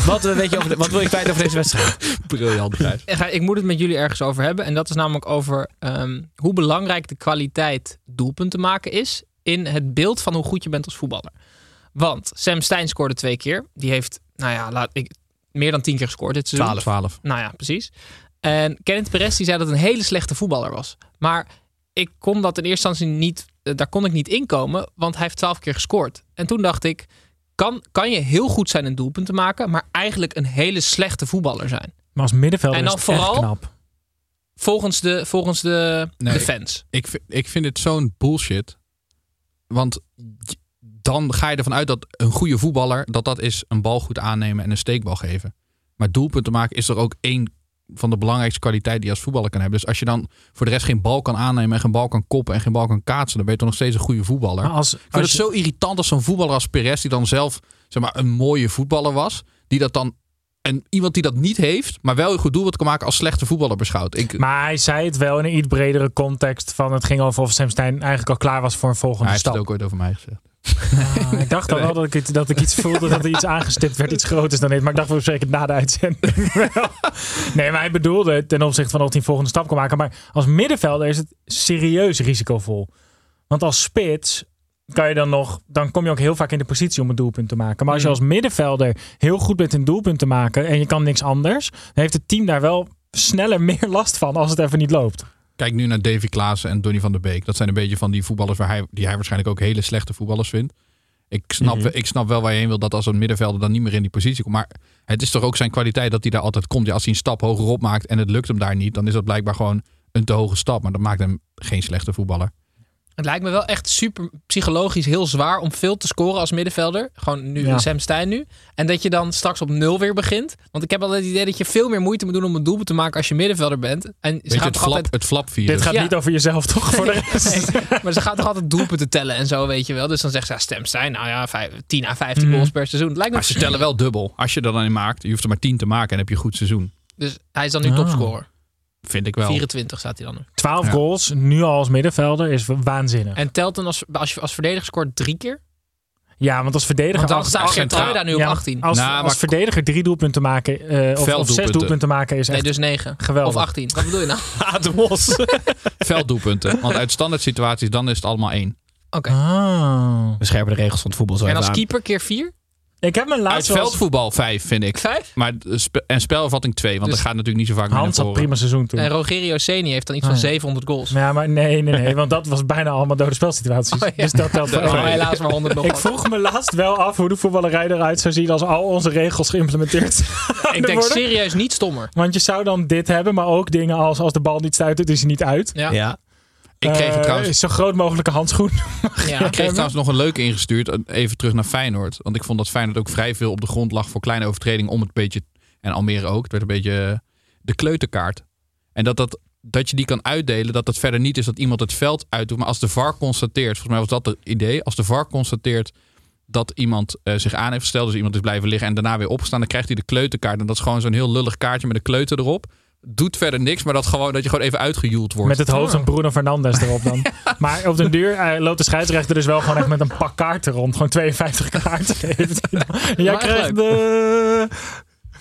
Speaker 2: wat, eh, weet je over de- wat wil je kwijt over deze wedstrijd? *laughs*
Speaker 5: briljant Gijs.
Speaker 7: Ik ga- Ik moet het met jullie ergens over hebben. En dat is namelijk over ehm, hoe belangrijk de kwaliteit doelpunten maken is. In het beeld van hoe goed je bent als voetballer. Want Sam Stein scoorde twee keer. Die heeft, nou ja, laat ik, meer dan tien keer gescoord dit seizoen.
Speaker 5: 12.
Speaker 7: Nou ja, precies. En Kenneth Perez die zei dat het een hele slechte voetballer was. Maar ik kon dat in eerste instantie niet, eh, daar kon ik niet inkomen, want hij heeft twaalf keer gescoord. En toen dacht ik, kan, kan je heel goed zijn in doelpunten maken, maar eigenlijk een hele slechte voetballer zijn?
Speaker 6: Maar als middenvelder
Speaker 7: En dan
Speaker 6: is het echt
Speaker 7: vooral-
Speaker 6: knap.
Speaker 7: Volgens de, volgens de,
Speaker 5: Nee,
Speaker 7: de fans.
Speaker 5: Ik, vind- ik vind het zo'n bullshit. Want dan ga je ervan uit dat een goede voetballer... dat dat is een bal goed aannemen en een steekbal geven. Maar doelpunten maken is er ook één van de belangrijkste kwaliteiten die je als voetballer kan hebben. Dus als je dan voor de rest geen bal kan aannemen... en geen bal kan koppen en geen bal kan kaatsen... dan ben je toch nog steeds een goede voetballer.
Speaker 6: Maar als,
Speaker 5: Ik vind
Speaker 6: als
Speaker 5: het zo irritant als zo'n voetballer als Perez... die dan zelf zeg maar, een mooie voetballer was... die dat dan... En iemand die dat niet heeft, maar wel een goed doelpunt kan maken als slechte voetballer beschouwt. Ik,
Speaker 6: Maar hij zei het wel in een iets bredere context van het ging over of Sam Stein eigenlijk al klaar was voor een volgende
Speaker 5: hij heeft
Speaker 6: stap.
Speaker 5: het ook ooit over mij gezegd.
Speaker 6: Ah, ik dacht al wel dat ik, het- dat ik iets voelde dat er iets aangestipt werd, iets groters dan dit. Maar ik dacht wel zeker na de uitzending *laughs* wel. Nee, maar hij bedoelde ten opzichte van of hij een volgende stap kon maken. Maar als middenvelder is het serieus risicovol. Want als spits kan je dan nog, dan kom je ook heel vaak in de positie om een doelpunt te maken. Maar als je
Speaker 7: Mm.
Speaker 6: als middenvelder heel goed bent in doelpunt te maken en je kan niks anders, dan heeft het team daar wel sneller *laughs* meer last van als het even niet loopt.
Speaker 5: Kijk nu naar Davy Klaassen en Donny van der Beek. Dat zijn een beetje van die voetballers waar hij, die hij waarschijnlijk ook hele slechte voetballers vindt. Ik snap,
Speaker 2: Mhm.
Speaker 5: ik snap wel waar je heen wil dat als een middenvelder dan niet meer in die positie komt. Maar het is toch ook zijn kwaliteit dat hij daar altijd komt. Ja, als hij een stap hoger op maakt en het lukt hem daar niet, dan is dat blijkbaar gewoon een te hoge stap. Maar dat maakt hem geen slechte voetballer.
Speaker 7: Het lijkt me wel echt super psychologisch heel zwaar om veel te scoren als middenvelder. Gewoon nu
Speaker 6: Ja.
Speaker 7: Sam Stein nu. En dat je dan straks op nul weer begint. Want ik heb altijd het idee dat je veel meer moeite moet doen om een doelpunt te maken als je middenvelder bent. En ze gaan
Speaker 5: het, flap,
Speaker 7: altijd
Speaker 5: het flapvirus.
Speaker 6: Dit gaat
Speaker 7: Ja.
Speaker 6: niet over jezelf toch voor de rest.
Speaker 7: Nee, maar ze gaat toch altijd doelpunten tellen en zo, weet je wel. Dus dan zegt ze, ja, stem Stein, nou ja, vijf, 10 à 15
Speaker 6: Mhm.
Speaker 7: goals per seizoen. Het lijkt me
Speaker 5: Maar ze tellen wel dubbel. Als je er dan in maakt, je hoeft er maar 10 te maken en heb je een goed seizoen.
Speaker 7: Dus hij is dan nu
Speaker 6: Ah.
Speaker 7: topscorer.
Speaker 5: Vind ik wel.
Speaker 7: 24 staat hij dan nu.
Speaker 6: 12
Speaker 5: Ja.
Speaker 6: goals, nu al als middenvelder, is waanzinnig.
Speaker 7: En telt dan als, als je als verdediger scoort drie keer?
Speaker 6: Ja, want als verdediger...
Speaker 7: Want dan staat nu op
Speaker 6: ja,
Speaker 7: 18.
Speaker 6: Als,
Speaker 5: Nou,
Speaker 6: als
Speaker 5: maar-
Speaker 6: verdediger drie doelpunten maken, eh, of, of zes doelpunten maken is
Speaker 7: Nee,
Speaker 6: echt
Speaker 7: dus 9.
Speaker 6: geweldig.
Speaker 7: Of 18. Wat bedoel je nou? *laughs*
Speaker 2: Atemos. *laughs*
Speaker 5: Velddoelpunten. Want uit standaard situaties, dan is het allemaal één.
Speaker 7: Oké.
Speaker 6: Ah.
Speaker 2: We scherpen de regels van het voetbal zo
Speaker 7: En als
Speaker 2: aan.
Speaker 7: keeper keer 4?
Speaker 6: Ik heb mijn
Speaker 5: Uit
Speaker 6: laatste eens-
Speaker 5: veldvoetbal 5, vind ik.
Speaker 7: 5?
Speaker 5: Maar spe- en spelvatting 2, want
Speaker 7: Dus
Speaker 5: dat gaat natuurlijk niet zo vaak
Speaker 6: Hans had prima seizoen toen.
Speaker 7: En Rogerio Seni heeft dan iets
Speaker 6: Ah,
Speaker 7: van
Speaker 6: ja.
Speaker 7: 700 goals.
Speaker 6: Ja, maar nee, nee, nee, *laughs* want dat was bijna allemaal dode spelsituaties.
Speaker 7: Oh, ja.
Speaker 6: Dus dat telt *laughs* voor
Speaker 7: Oh, helaas maar 100 nog.
Speaker 6: Ik vroeg me laatst wel af hoe de voetballerij eruit zou zien als al onze regels geïmplementeerd *laughs*
Speaker 7: Ik denk
Speaker 6: worden.
Speaker 7: serieus niet stommer.
Speaker 6: Want je zou dan dit hebben, maar ook dingen als als de bal niet stuit, het is hij niet uit.
Speaker 7: Ja.
Speaker 2: Ja.
Speaker 5: Ik kreeg
Speaker 6: Eh,
Speaker 5: trouwens
Speaker 6: Zo groot mogelijke handschoen. *laughs*
Speaker 7: Ja.
Speaker 5: Ik kreeg trouwens nog een leuke ingestuurd. Even terug naar Feyenoord. Want ik vond dat Feyenoord ook vrij veel op de grond lag voor kleine overtredingen. Om het beetje. En Almere ook. Het werd een beetje eh, de kleuterkaart. En dat, dat, dat je die kan uitdelen. Dat het verder niet is dat iemand het veld uitdoet. Maar als de VAR constateert. Volgens mij was dat het idee. Als de VAR constateert dat iemand eh, zich aan heeft gesteld. Dus iemand is blijven liggen en daarna weer opgestaan. Dan krijgt hij de kleuterkaart. En dat is gewoon zo'n heel lullig kaartje met een kleuter erop. Doet verder niks. Maar dat, gewoon, dat je gewoon even uitgejoeld wordt.
Speaker 6: Met het hoofd van Bruno Fernandes erop dan. *laughs* maar op den duur eh, loopt de scheidsrechter dus wel gewoon echt met een pak kaarten rond. Gewoon 52 *laughs* kaarten heeft hij dan. Jij krijgt de...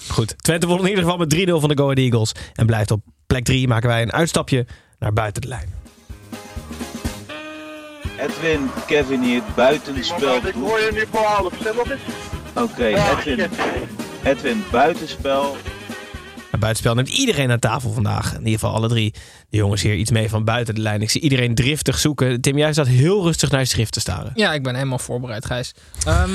Speaker 2: Goed. Twente won in ieder geval met 3-0 van de Go Ahead Eagles. En blijft op plek 3 maken wij een uitstapje naar buiten de lijn.
Speaker 8: Edwin, Kevin hier, buitenspel.
Speaker 4: Ik hoor je nu voor half. Zeg wat is
Speaker 8: Oké, Edwin, Edwin, buitenspel.
Speaker 2: Bij buitenspel neemt iedereen aan tafel vandaag. In ieder geval alle drie de jongens hier iets mee van buiten de lijn. Ik zie iedereen driftig zoeken. Tim, jij staat heel rustig naar je schrift te staren.
Speaker 7: Ja, ik ben helemaal voorbereid, Gijs. Ehm,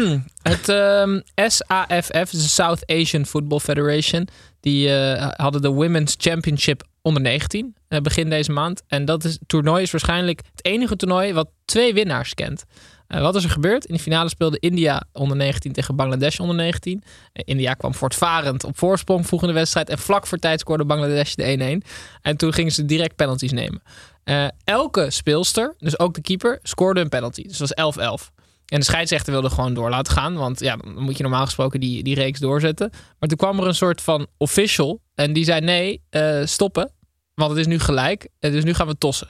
Speaker 7: *clears throat* het ehm, SAFF, de South Asian Football Federation, die eh, hadden de Women's Championship onder 19 eh, begin deze maand. En dat is, toernooi is waarschijnlijk het enige toernooi wat twee winnaars kent. Eh, wat is er gebeurd? In de finale speelde India onder 19 tegen Bangladesh onder 19. Eh, India kwam voortvarend op voorsprong vroeg in de wedstrijd. En vlak voor tijd scoorde Bangladesh de 1-1. En toen gingen ze direct penalties nemen. Eh, elke speelster, dus ook de keeper, scoorde een penalty. Dus dat was 11-11. En de scheidsrechter wilde gewoon door laten gaan. Want ja, dan moet je normaal gesproken die, die reeks doorzetten. Maar toen kwam er een soort van official. En die zei nee, stoppen. Want het is nu gelijk. Dus nu gaan we tossen.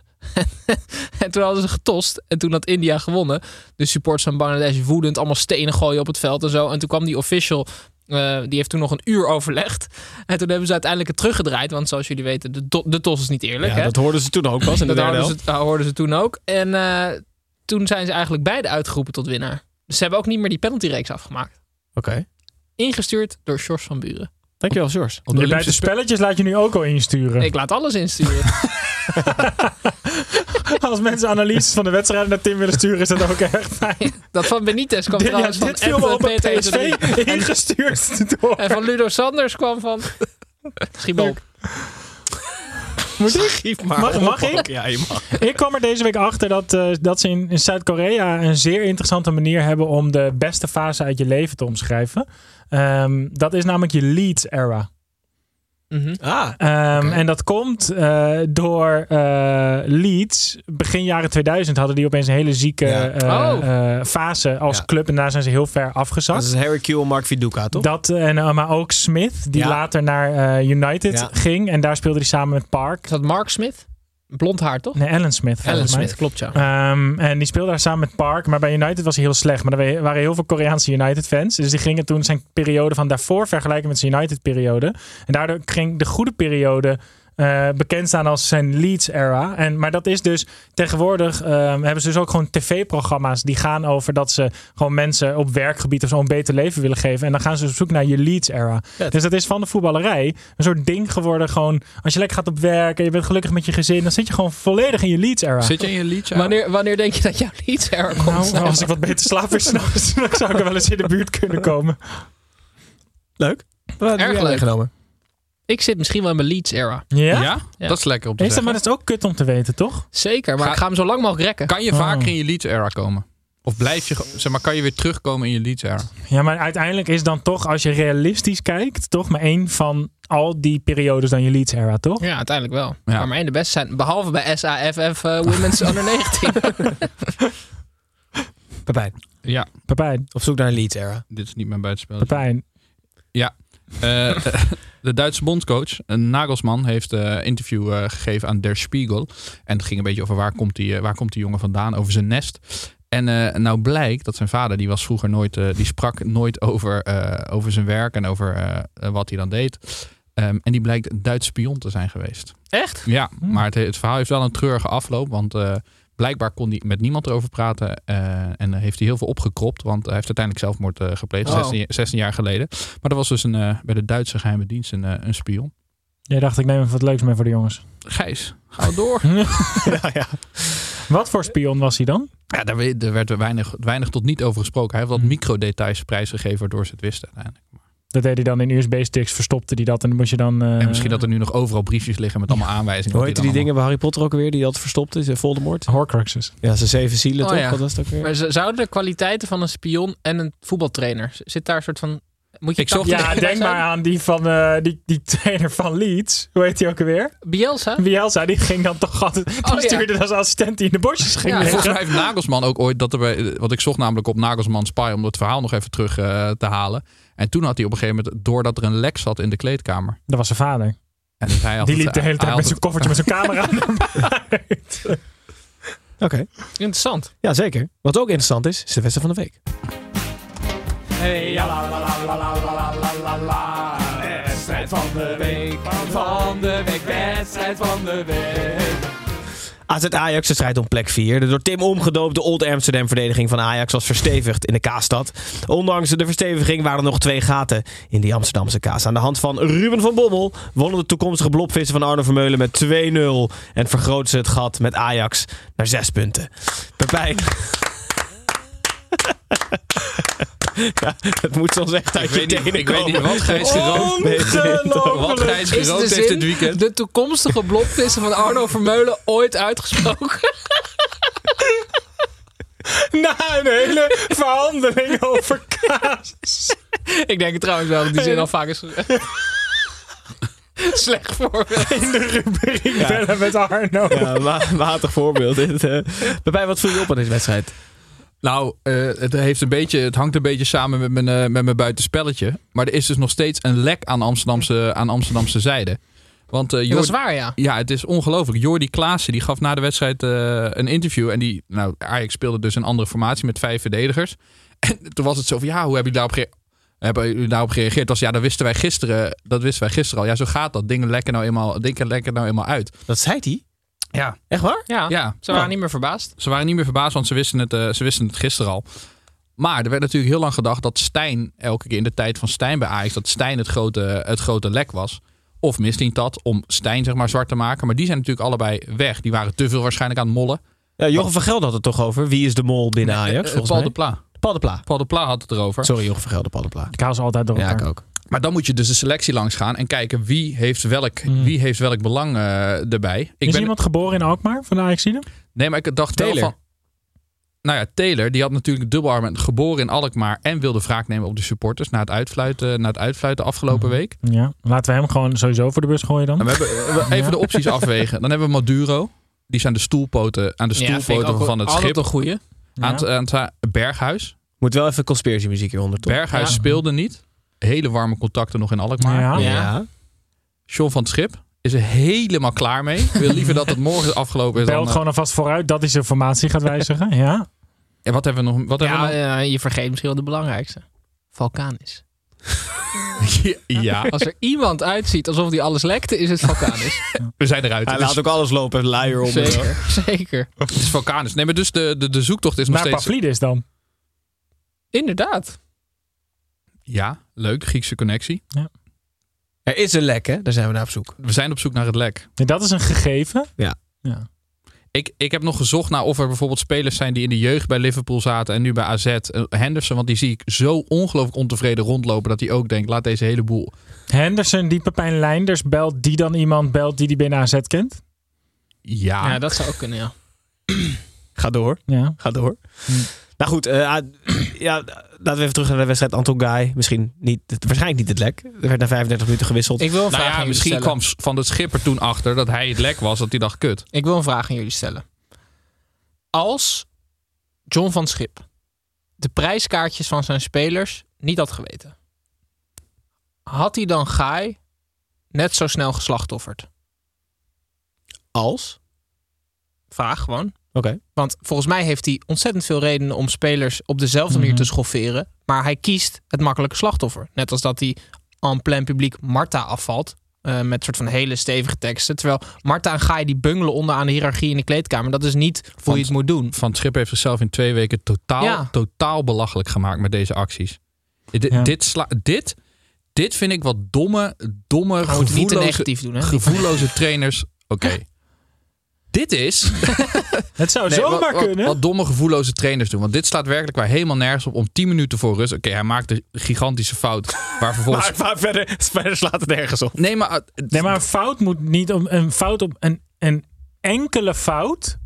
Speaker 7: En toen hadden ze getost. En toen had India gewonnen. De supporters van Bangladesh woedend. Allemaal stenen gooien op het veld en zo. En toen kwam die official. eh, die heeft toen nog een uur overlegd. En toen hebben ze uiteindelijk het teruggedraaid. Want zoals jullie weten, de, to- de tos is niet eerlijk.
Speaker 2: Ja,
Speaker 7: hè?
Speaker 2: dat hoorden ze toen ook pas in de *laughs*
Speaker 7: dat hoorden ze, dat hoorden ze toen ook. En eh, toen zijn ze eigenlijk beide uitgeroepen tot winnaar. Dus ze hebben ook niet meer die penaltyreeks afgemaakt.
Speaker 2: Oké.
Speaker 7: Ingestuurd door Sjors van Buren.
Speaker 2: Dankjewel,
Speaker 5: de
Speaker 6: Je
Speaker 5: Olympische
Speaker 6: buitenspelletjes laat je nu ook al insturen.
Speaker 7: Ik laat alles insturen. *laughs* *laughs*
Speaker 6: Als mensen analyses van de wedstrijden naar Tim willen sturen, is dat ook echt fijn.
Speaker 7: Dat van Benitez kwam
Speaker 6: Dit, ja,
Speaker 7: trouwens van
Speaker 6: dit viel me
Speaker 7: Ed,
Speaker 6: op een
Speaker 7: Peter
Speaker 6: PSV *laughs* ingestuurd door.
Speaker 7: En van Ludo Sanders kwam van... Schiebal.
Speaker 6: Moet ik?
Speaker 2: maar
Speaker 6: Mag- mag ik?
Speaker 2: Ja, je mag.
Speaker 6: Ik kwam er deze week achter dat, eh, dat ze in, in Zuid-Korea een zeer interessante manier hebben om de beste fase uit je leven te omschrijven. Ehm, dat is namelijk je Leeds era.
Speaker 7: Mhm.
Speaker 2: Ah,
Speaker 6: Ehm, En dat komt eh, door eh, Leeds. Begin jaren 2000 hadden die opeens een hele zieke
Speaker 2: Ja.
Speaker 6: eh,
Speaker 7: Oh.
Speaker 6: eh, fase als
Speaker 2: Ja.
Speaker 6: club. En daar zijn ze heel ver afgezakt.
Speaker 2: dat is Harry Kuehl, Mark Viduka, toch?
Speaker 6: Dat, en, maar ook Smith, die
Speaker 2: Ja.
Speaker 6: later naar eh, United
Speaker 2: Ja.
Speaker 6: ging. En daar speelde hij samen met Park.
Speaker 7: Is dat Mark Smith? Blond haar, toch?
Speaker 6: Nee, Alan Smith.
Speaker 7: Alan
Speaker 6: volgens mij.
Speaker 7: Smith, klopt ja.
Speaker 6: Ehm, en die speelde daar samen met Park. Maar bij United was hij heel slecht. Maar er waren heel veel Koreaanse United-fans. Dus die gingen toen zijn periode van daarvoor vergelijken met zijn United-periode. En daardoor ging de goede periode eh, bekend staan als zijn Leeds-era. En Maar dat is dus tegenwoordig... ehm, hebben ze dus ook gewoon tv-programma's die gaan over dat ze gewoon mensen op werkgebied of zo een beter leven willen geven. En dan gaan ze op zoek naar je Leeds-era. Dus dat is van de voetballerij een soort ding geworden. Gewoon als je lekker gaat op werk en je bent gelukkig met je gezin, dan zit je gewoon volledig in je Leeds-era.
Speaker 5: Zit je in je liedje?
Speaker 7: Wanneer, wanneer denk je dat jouw Leeds er komt?
Speaker 6: Nou, als ik wat beter slaap weer s'nachts, dan *laughs* zou ik er wel eens in de buurt kunnen komen.
Speaker 2: Leuk. Jij
Speaker 7: leuk.
Speaker 2: genomen?
Speaker 7: Ik zit misschien wel in mijn Leeds era.
Speaker 6: Ja?
Speaker 5: Ja?
Speaker 7: Ja.
Speaker 5: Dat is lekker om te
Speaker 6: Is dat,
Speaker 5: zeggen.
Speaker 6: maar dat is ook kut om te weten, toch?
Speaker 7: Zeker, maar
Speaker 5: Ga-
Speaker 7: ik ga hem zo lang mogelijk rekken.
Speaker 5: Kan je
Speaker 6: Oh.
Speaker 5: vaker in je Leeds era komen? Of blijf je, ge- zeg maar, kan je weer terugkomen in je Leeds era?
Speaker 6: Ja, maar uiteindelijk is dan toch, als je realistisch kijkt, toch maar één van al die periodes dan je Leeds era, toch?
Speaker 7: Ja, uiteindelijk wel.
Speaker 5: Ja.
Speaker 7: Maar maar één de beste zijn, behalve bij SAFF eh, Women's *laughs* Under 19.
Speaker 2: Pepijn.
Speaker 5: Ja,
Speaker 6: Pepijn,
Speaker 2: Op zoek naar een Leeds era.
Speaker 5: dit is niet mijn buitenspel.
Speaker 6: Pepijn.
Speaker 5: Eh, de Duitse bondscoach, eh, Nagelsman, heeft een interview eh, gegeven aan Der Spiegel. En het ging een beetje over waar komt die, waar komt die jongen vandaan, over zijn nest. En nou blijkt dat zijn vader, die was vroeger nooit, die sprak nooit over, over zijn werk en over wat hij dan deed. Ehm, en die blijkt een Duitse spion te zijn geweest.
Speaker 7: Echt?
Speaker 5: Ja, maar het, het verhaal heeft wel een treurige afloop. Want blijkbaar kon hij met niemand erover praten. eh, en heeft hij heel veel opgekropt. Want hij heeft uiteindelijk zelfmoord eh, gepleegd,
Speaker 7: Oh.
Speaker 5: 16, 16 jaar geleden. Maar er was dus een, eh, bij de Duitse geheime dienst een, eh, een spion.
Speaker 6: Jij dacht, ik neem even wat leuks mee voor de jongens.
Speaker 5: Gijs, ga door. *laughs*
Speaker 2: ja, ja.
Speaker 6: Wat voor spion was hij dan?
Speaker 5: ja, daar, we- daar werd er weinig, weinig tot niet over gesproken. Hij heeft wat
Speaker 6: Hmm.
Speaker 5: microdetails prijsgegeven waardoor ze het wisten uiteindelijk.
Speaker 6: Dat deed hij dan in USB-sticks, verstopte hij dat en dan moest je dan... eh,
Speaker 5: En misschien dat er nu nog overal briefjes liggen met allemaal aanwijzingen.
Speaker 2: Hoe heette die dingen bij Harry Potter ook weer? Die had verstopt is? eh, Voldemort?
Speaker 6: Horcruxes.
Speaker 2: Ja, zijn zeven zielen
Speaker 7: Oh,
Speaker 2: toch?
Speaker 7: ja.
Speaker 2: Wat was het ook weer?
Speaker 7: Maar zouden de kwaliteiten van een spion en een voetbaltrainer... Zit daar een soort van... Moet je
Speaker 5: Ik zocht-
Speaker 6: Ja, denk maar aan die van eh, die, die trainer van Leeds. Hoe heet die ook alweer?
Speaker 7: Bielsa?
Speaker 6: Bielsa, die ging dan toch altijd... Die
Speaker 7: Oh, ja.
Speaker 6: stuurde als assistent die in de bosjes ging
Speaker 7: Ja,
Speaker 6: liggen.
Speaker 5: Volgens mij heeft Nagelsman ook ooit dat er bij, want ik zocht namelijk op Nagelsman Spy om het verhaal nog even terug eh, te halen. En toen had hij op een gegeven moment door dat er een lek zat in de kleedkamer.
Speaker 6: Dat was zijn vader.
Speaker 5: En dus hij had
Speaker 6: Die
Speaker 5: het-
Speaker 6: liep de hele
Speaker 5: hij
Speaker 6: tijd met zijn koffertje met zijn camera aan. *laughs*
Speaker 2: Oké.
Speaker 7: Interessant.
Speaker 2: Ja, zeker. Wat ook interessant is, is de wedstrijd van de week.
Speaker 4: Hey, ja, la, la, la, la, la, la, la, la, la, la. Wedstrijd van de week, van de week,
Speaker 7: wedstrijd van de week.
Speaker 2: AZ Ajax, de strijd om plek 4. De door Tim omgedoopte Old Amsterdam verdediging van Ajax was verstevigd in de Kaasstad. Ondanks de versteviging waren er nog twee gaten in die Amsterdamse kaas. Aan de hand van Ruben van Bommel wonnen de toekomstige blopvissen van Arno Vermeulen met 2-0. En vergroten ze het gat met Ajax naar 6 punten. Pepijn. *laughs* *laughs* ja, het moet soms echt uit
Speaker 5: Ik
Speaker 2: je
Speaker 5: weet niet,
Speaker 2: tenen
Speaker 5: ik weet niet wat Gijs gerookt, *laughs* wat Gijs gerookt
Speaker 7: de
Speaker 5: heeft dit weekend.
Speaker 7: de toekomstige blokvissen van Arno Vermeulen ooit uitgesproken? *laughs*
Speaker 6: Na een hele verhandeling over kaas.
Speaker 7: Ik denk het trouwens wel dat die zin al vaak is gezegd. Slecht voorbeeld.
Speaker 6: In de rubriek bellen met Arno.
Speaker 2: Ja, ma- matig voorbeeld. Dit, eh. Wat viel je op aan deze wedstrijd?
Speaker 5: Nou, eh, het, heeft een beetje, het hangt een beetje samen met mijn, eh, met mijn buitenspelletje. Maar er is dus nog steeds een lek aan Amsterdamse, aan Amsterdamse zijde. Want, eh,
Speaker 7: Ja, dat is waar, ja.
Speaker 5: Ja, het is ongelooflijk. Jordi Klaassen die gaf na de wedstrijd eh, een interview. En die, nou, Ajax speelde dus een andere formatie met vijf verdedigers. *laughs* En toen was het zo van, ja, hoe hebben jullie daarop, ge- hebben jullie daarop gereageerd? Ja, dat wisten wij gisteren, dat wisten wij gisteren al. Ja, zo gaat dat. Dingen lekken nou eenmaal, dingen lekken nou eenmaal uit.
Speaker 2: Dat zei hij?
Speaker 5: Ja,
Speaker 2: Echt waar?
Speaker 7: Ja,
Speaker 5: ja.
Speaker 7: ze waren
Speaker 5: Nou,
Speaker 7: niet meer verbaasd.
Speaker 5: ze waren niet meer verbaasd, want ze wisten, het, eh, ze wisten het gisteren al. Maar er werd natuurlijk heel lang gedacht dat Stijn, elke keer in de tijd van Stijn bij Ajax, dat Stijn het grote, het grote lek was. Of misdient dat om Stijn zeg maar zwart te maken. Maar die zijn natuurlijk allebei weg. Die waren te veel waarschijnlijk aan het mollen.
Speaker 2: Ja, Jochem van Gelder had het toch over. Wie is de mol binnen Ajax?
Speaker 5: Eh,
Speaker 2: volgens
Speaker 5: Paul
Speaker 2: mij?
Speaker 5: de Pla.
Speaker 2: Paul de Pla.
Speaker 5: Paul de Pla had het erover.
Speaker 2: Sorry, Jochem van Gelder, Paul de Pla.
Speaker 6: Ik haal ze altijd door
Speaker 2: Ja,
Speaker 6: elkaar.
Speaker 2: ik ook.
Speaker 5: Maar dan moet je dus de selectie langs gaan en kijken wie heeft welk,
Speaker 6: Hmm.
Speaker 5: wie heeft welk belang eh, erbij. Ik
Speaker 6: is
Speaker 5: ben,
Speaker 6: iemand geboren in Alkmaar van de ajax
Speaker 5: Nee, maar ik dacht
Speaker 2: Taylor.
Speaker 5: wel van... Nou ja, Taylor, die had natuurlijk dubbelarm geboren in Alkmaar en wilde wraak nemen op de supporters na het uitfluiten, na het uitfluiten afgelopen
Speaker 6: Mhm.
Speaker 5: week.
Speaker 6: Ja, laten we hem gewoon sowieso voor de bus gooien dan.
Speaker 5: En we hebben we- even de opties afwegen. Dan hebben we Maduro. Die zijn de stoelpoten, aan de stoelpoten van het
Speaker 7: altijd
Speaker 5: schip.
Speaker 7: een goeie.
Speaker 5: Aan, het, aan het Berghuis.
Speaker 2: Moet wel even conspiracy hieronder, toch?
Speaker 5: Berghuis
Speaker 7: Ja.
Speaker 5: speelde niet. Hele warme contacten nog in Alkmaar.
Speaker 6: Ja.
Speaker 7: Ja.
Speaker 5: John van het Schip is er helemaal klaar mee. Wil liever dat het morgen afgelopen is.
Speaker 6: Belt
Speaker 5: Dan, eh,
Speaker 6: gewoon alvast vooruit dat hij zijn formatie gaat wijzigen. Ja.
Speaker 5: en wat hebben we nog? Wat hebben we nog?
Speaker 7: eh, je vergeet misschien wel de belangrijkste. Vulkanis. *laughs*
Speaker 5: ja,
Speaker 7: Als er iemand uitziet alsof hij alles lekte, is het Vulkanis. *laughs*
Speaker 5: we zijn eruit.
Speaker 2: Hij
Speaker 5: is,
Speaker 2: laat ook alles lopen, luier om.
Speaker 7: zeker, *laughs* zeker.
Speaker 5: het is vulkanisch. Nee, maar dus de, de, de zoektocht is nog
Speaker 6: Naar
Speaker 5: steeds...
Speaker 6: Pavlidis dan.
Speaker 7: Inderdaad.
Speaker 5: Ja, leuk. Griekse connectie.
Speaker 2: Er is een lek, hè? Daar zijn we naar op zoek.
Speaker 5: We zijn op zoek naar het lek.
Speaker 6: Ja, dat is een gegeven.
Speaker 2: Ja.
Speaker 6: ja.
Speaker 5: Ik, ik heb nog gezocht naar of er bijvoorbeeld spelers zijn die in de jeugd bij Liverpool zaten en nu bij AZ. Eh, Henderson, want die zie ik zo ongelooflijk ontevreden rondlopen dat hij ook denkt, laat deze hele boel.
Speaker 6: Henderson, die Pepijn Leinders belt, die dan iemand belt die die binnen AZ kent.
Speaker 5: Ja,
Speaker 7: Ja, dat zou ook kunnen, ja. *clears throat*
Speaker 2: Ga door.
Speaker 6: Ja.
Speaker 2: Ga door.
Speaker 6: Hm.
Speaker 2: Nou goed, eh, ah, *clears throat* ja, laten we even terug naar de wedstrijd Anton Guy. Misschien niet, waarschijnlijk niet het lek. Er werd na 35 minuten gewisseld.
Speaker 7: Ik wil een vraag
Speaker 5: nou
Speaker 7: aan
Speaker 5: ja,
Speaker 7: jullie
Speaker 5: misschien
Speaker 7: stellen.
Speaker 5: kwam Van de Schipper toen achter dat hij het lek was, dat hij dacht, kut.
Speaker 7: Ik wil een vraag aan jullie stellen. Als John van Schip de prijskaartjes van zijn spelers niet had geweten, had hij dan Guy net zo snel geslachtofferd?
Speaker 2: Als?
Speaker 7: Vraag gewoon.
Speaker 2: Oké.
Speaker 7: Want volgens mij heeft hij ontzettend veel redenen om spelers op dezelfde manier te schofferen. Maar hij kiest het makkelijke slachtoffer. Net als dat hij en plein publiek Marta afvalt. eh, met soort van hele stevige teksten. Terwijl Marta en Guy die bungelen onderaan de hiërarchie in de kleedkamer. Dat is niet hoe je het moet doen.
Speaker 5: Van het Schip heeft zichzelf in twee weken totaal,
Speaker 7: Ja.
Speaker 5: totaal belachelijk gemaakt met deze acties. Dit,
Speaker 6: Ja.
Speaker 5: dit, sla- dit, dit vind ik wat domme, domme,
Speaker 7: moeten niet te
Speaker 5: gevoelloze,
Speaker 7: negatief doen. Hè?
Speaker 5: gevoelloze trainers. Oké. *laughs* Dit is *laughs*
Speaker 6: Het zou
Speaker 5: Nee,
Speaker 6: zomaar
Speaker 5: wat, wat-
Speaker 6: kunnen.
Speaker 5: Wat domme gevoelloze trainers doen. Want dit slaat werkelijk waar helemaal nergens op. Om 10 minuten voor rust. Oké, hij maakt een gigantische fout. Waar vervolgens. *laughs*
Speaker 2: Maar, maar verder, verder slaat het nergens op.
Speaker 5: nee, maar. uh,
Speaker 6: Nee, maar een fout moet niet om een fout op een, een enkele fout.